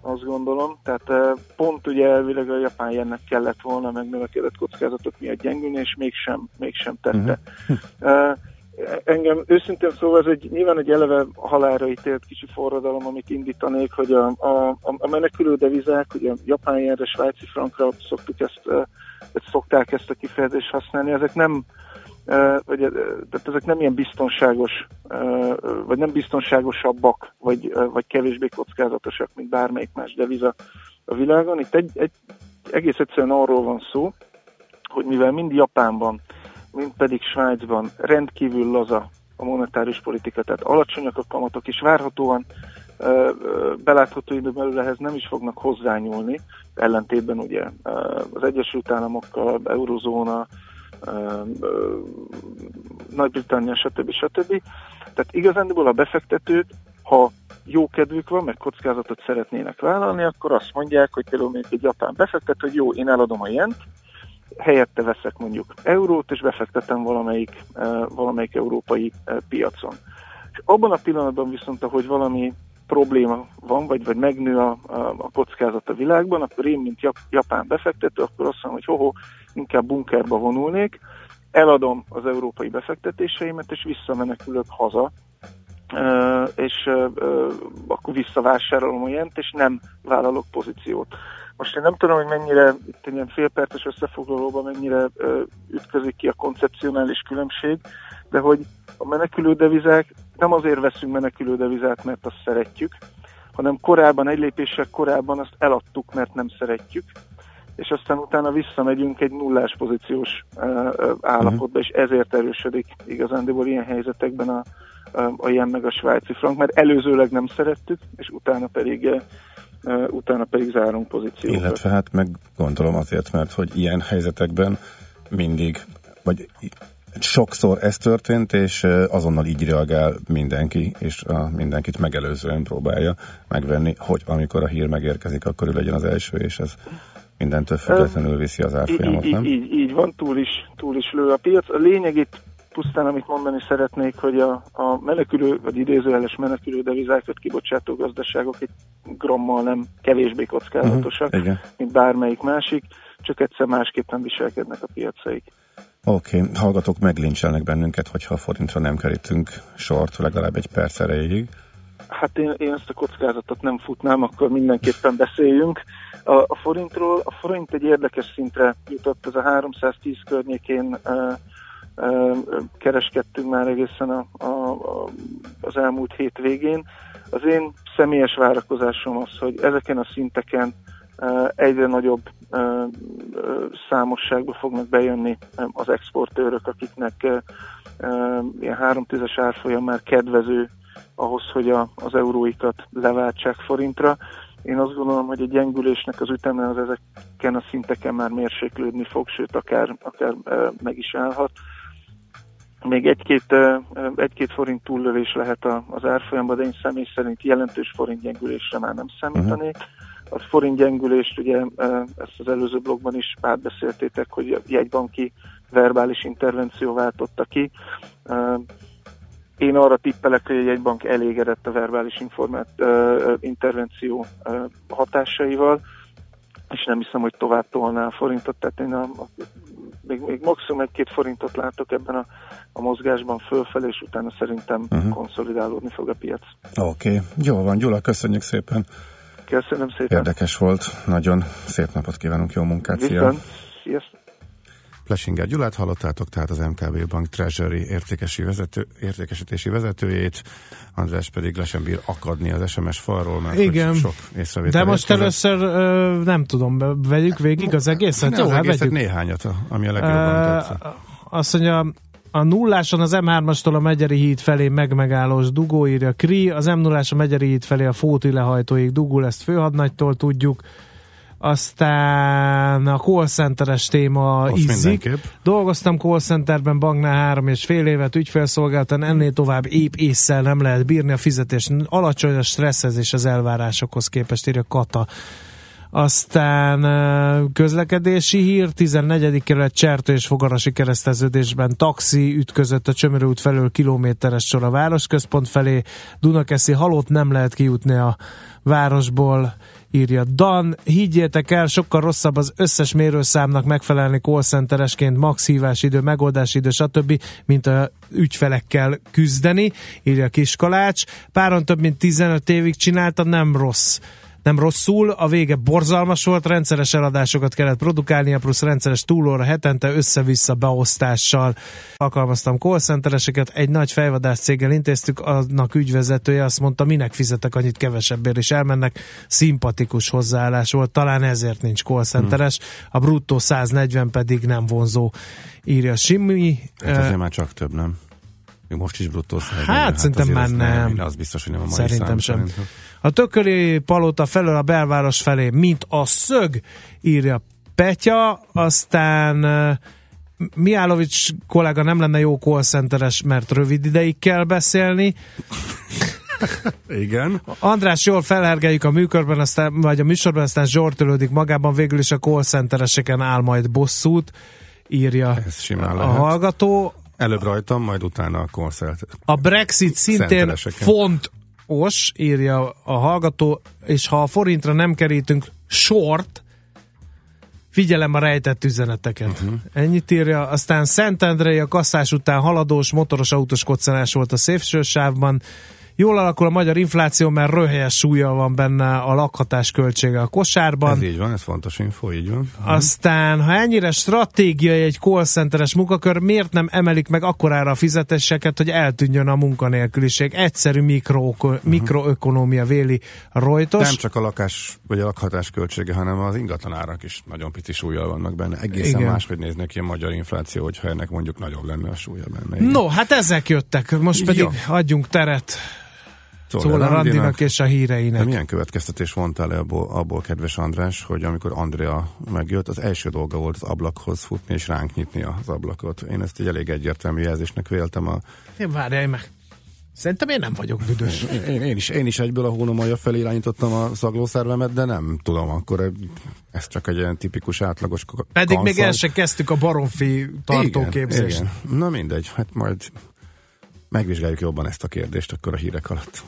azt gondolom. Tehát uh, pont ugye elvileg a japán jennek kellett volna megnövekedett kockázatok miatt gyengülni, és mégsem, mégsem tette. Uh, engem őszintén szóval ez egy, nyilván egy eleve halálra ítélt kicsi forradalom, amit indítanék, hogy a, a, a menekülő devizák, ugye japán jenre, svájci frankra szoktuk ezt, ezt szokták ezt a kifejezést használni, ezek nem vagy, eh, tehát ezek nem ilyen biztonságos, vagy nem biztonságosabbak, vagy, vagy kevésbé kockázatosak, mint bármelyik más deviza a világon. Itt egy, egy, egész egyszerűen arról van szó, hogy mivel mind Japánban, mind pedig Svájcban rendkívül laza a monetáris politika, tehát alacsonyak a kamatok, és várhatóan belátható időn belül ehhez nem is fognak hozzányúlni, ellentétben ugye az Egyesült Államokkal, Eurozóna, Nagy-Britannia, stb. stb. Tehát igazándiból a befektetők, ha jó kedvük van, meg kockázatot szeretnének vállalni, akkor azt mondják, hogy például mondjuk egy japán befektető, hogy jó, én eladom a jent, helyette veszek mondjuk eurót, és befektetem valamelyik, eh, valamelyik európai eh, piacon. És abban a pillanatban viszont, ahogy valami probléma van, vagy, vagy megnő a, a, a kockázat a világban, akkor én, mint jap, japán befektető, akkor azt mondom, hogy hoho, inkább bunkerba vonulnék, eladom az európai befektetéseimet, és visszamenekülök haza, Ö, és akkor visszavásárolom a jent, és nem vállalok pozíciót. Most én nem tudom, hogy mennyire, itt egy ilyen félperces összefoglalóban mennyire ö, ütközik ki a koncepcionális különbség, de hogy a menekülő devizák, nem azért veszünk menekülő devizát, mert azt szeretjük, hanem korábban, egy lépéssel korábban azt eladtuk, mert nem szeretjük, és aztán utána visszamegyünk egy nullás pozíciós állapotba, és ezért erősödik igazándiból ilyen helyzetekben a, a, jen meg a svájci frank, mert előzőleg nem szerettük, és utána pedig utána pedig zárunk pozíciókat. Illetve hát meg gondolom azért, mert hogy ilyen helyzetekben mindig, vagy sokszor ez történt, és azonnal így reagál mindenki, és a mindenkit megelőzően próbálja megvenni, hogy amikor a hír megérkezik, akkor ő legyen az első, és ez mindentől függetlenül viszi az árfolyamot, nem? így, így, így van, túl is, túl is lő a piac. A lényeg itt pusztán, amit mondani szeretnék, hogy a, a menekülő, vagy idézőjeles menekülő devizákat kibocsátó gazdaságok egy grammal nem kevésbé kockázatosak, igen. mint bármelyik másik, csak egyszer másképpen viselkednek a piacaik. Oké, okay. hallgatók meglincselnek bennünket, hogyha a forintra nem kerítünk sort legalább egy perc erejéig. Hát én, én ezt a kockázatot nem futnám, akkor mindenképpen beszéljünk. A, a forintról, a forint egy érdekes szintre jutott, ez a 310 környékén uh, kereskedtünk már egészen a, a, a, az elmúlt hét végén. Az én személyes várakozásom az, hogy ezeken a szinteken egyre nagyobb számosságba fognak bejönni az exportőrök, akiknek ilyen 3 es árfolyam már kedvező ahhoz, hogy a, az euróikat leváltsák forintra. Én azt gondolom, hogy a gyengülésnek az üteme az ezeken a szinteken már mérséklődni fog, sőt akár, akár meg is állhat. Még egy-két, egy-két forint túllövés lehet a, az árfolyamban, de én személy szerint jelentős forint gyengülésre már nem számítanék. A forint gyengülést, ugye ezt az előző blogban is átbeszéltétek, hogy a jegybanki verbális intervenció váltotta ki. Én arra tippelek, hogy a jegybank elégedett a verbális informát, intervenció hatásaival, és nem hiszem, hogy tovább tolná a forintot, tehát én a, a, még, még maximum egy-két forintot látok ebben a, a mozgásban fölfelé, és utána szerintem uh-huh. konszolidálódni fog a piac. Oké, okay. jó van, Gyula, köszönjük szépen. Köszönöm szépen. Érdekes volt, nagyon szép napot kívánunk, jó munkát, Viszont, szia! Sziasztok! Plesinger Gyulát hallottátok, tehát az MKB Bank Treasury értékesi vezető, értékesítési vezetőjét, András pedig le sem bír akadni az SMS falról, mert Igen. sok észrevétel De most érkezett. először ö, nem tudom, vegyük végig az egészet? Ne, az Jó, hát egészet vegyük. néhányat, ami a legjobban tetszett. Azt mondja, A nulláson az M3-astól a Megyeri híd felé megmegállós dugó, írja Kri, az m 0 a Megyeri híd felé a Fóti lehajtóig dugul, ezt főhadnagytól tudjuk. Aztán a call centeres téma Azt izzik. Dolgoztam call centerben banknál három és fél évet ügyfélszolgáltan, ennél tovább épp észszel nem lehet bírni a fizetés. Alacsony a stresszezés az elvárásokhoz képest, írja Kata. Aztán közlekedési hír, 14. kerület Csertő és Fogarasi kereszteződésben taxi ütközött a Csömörő út felől kilométeres sor a városközpont felé. Dunakeszi halott nem lehet kijutni a városból, írja Dan. Higgyétek el, sokkal rosszabb az összes mérőszámnak megfelelni call centeresként, max hívási idő, megoldási idő, stb., mint a ügyfelekkel küzdeni, írja Kiskalács. Páron több mint 15 évig csináltam, nem rossz nem rosszul, a vége borzalmas volt, rendszeres eladásokat kellett produkálnia, plusz rendszeres túlóra hetente össze-vissza beosztással alkalmaztam call centereseket, egy nagy fejvadász céggel intéztük, annak ügyvezetője azt mondta, minek fizetek annyit kevesebbért, és elmennek, szimpatikus hozzáállás volt, talán ezért nincs call centeres, a bruttó 140 pedig nem vonzó, írja Simi. Hát azért már csak több, nem? Most is bruttó Hát, szerintem már nem. Az biztos, hogy nem a mai Szerintem szám, sem. Szerintem. A tököli palota felől a belváros felé, mint a szög, írja Petya, aztán Miálovics kollega nem lenne jó call centeres, mert rövid ideig kell beszélni. Igen. András, jól felhergeljük a műkörben, aztán, vagy a műsorban, aztán zsortölődik magában, végül is a call centereseken áll majd bosszút, írja Ez simán a lehet. hallgató. Előbb rajtam, majd utána a konszert. A Brexit szintén Szenteleseken. Fontos, írja a hallgató, és ha a forintra nem kerítünk sort, figyelem a rejtett üzeneteket. Uh-huh. Ennyit írja. Aztán Szentendrei a kasszás után haladós, motoros autós koccanás volt a szélsősávban. Jól alakul a magyar infláció, mert röhelyes súlya van benne a lakhatás költsége a kosárban. Ez így van, ez fontos info, így van. Aztán, ha ennyire stratégiai egy call centeres munkakör, miért nem emelik meg akkorára a fizetéseket, hogy eltűnjön a munkanélküliség? Egyszerű mikro, mikroökonómia véli Reuters. Nem csak a lakás vagy a lakhatás költsége, hanem az ingatlan árak is nagyon pici súlyjal vannak benne. Egészen Igen. Máshogy néznek ki a magyar infláció, hogyha ennek mondjuk nagyobb lenne a súlya benne. Igen. No, hát ezek jöttek. Most pedig Jó. adjunk teret Szóval Szóla Randinak- Randinak és a híreinek. De milyen következtetés vontál le abból, abból, kedves András, hogy amikor Andrea megjött, az első dolga volt az ablakhoz futni és ránk nyitni az ablakot. Én ezt egy elég egyértelmű jelzésnek véltem. A, Én várjál meg. Szerintem én nem vagyok büdös. én, én, is, én is egyből a hónomaja felé irányítottam a szaglószervemet, de nem tudom, akkor ez csak egy ilyen tipikus átlagos Pedig még el se kezdtük a baromfi tartóképzést. Igen, igen. Na mindegy, hát majd megvizsgáljuk jobban ezt a kérdést akkor a hírek alatt.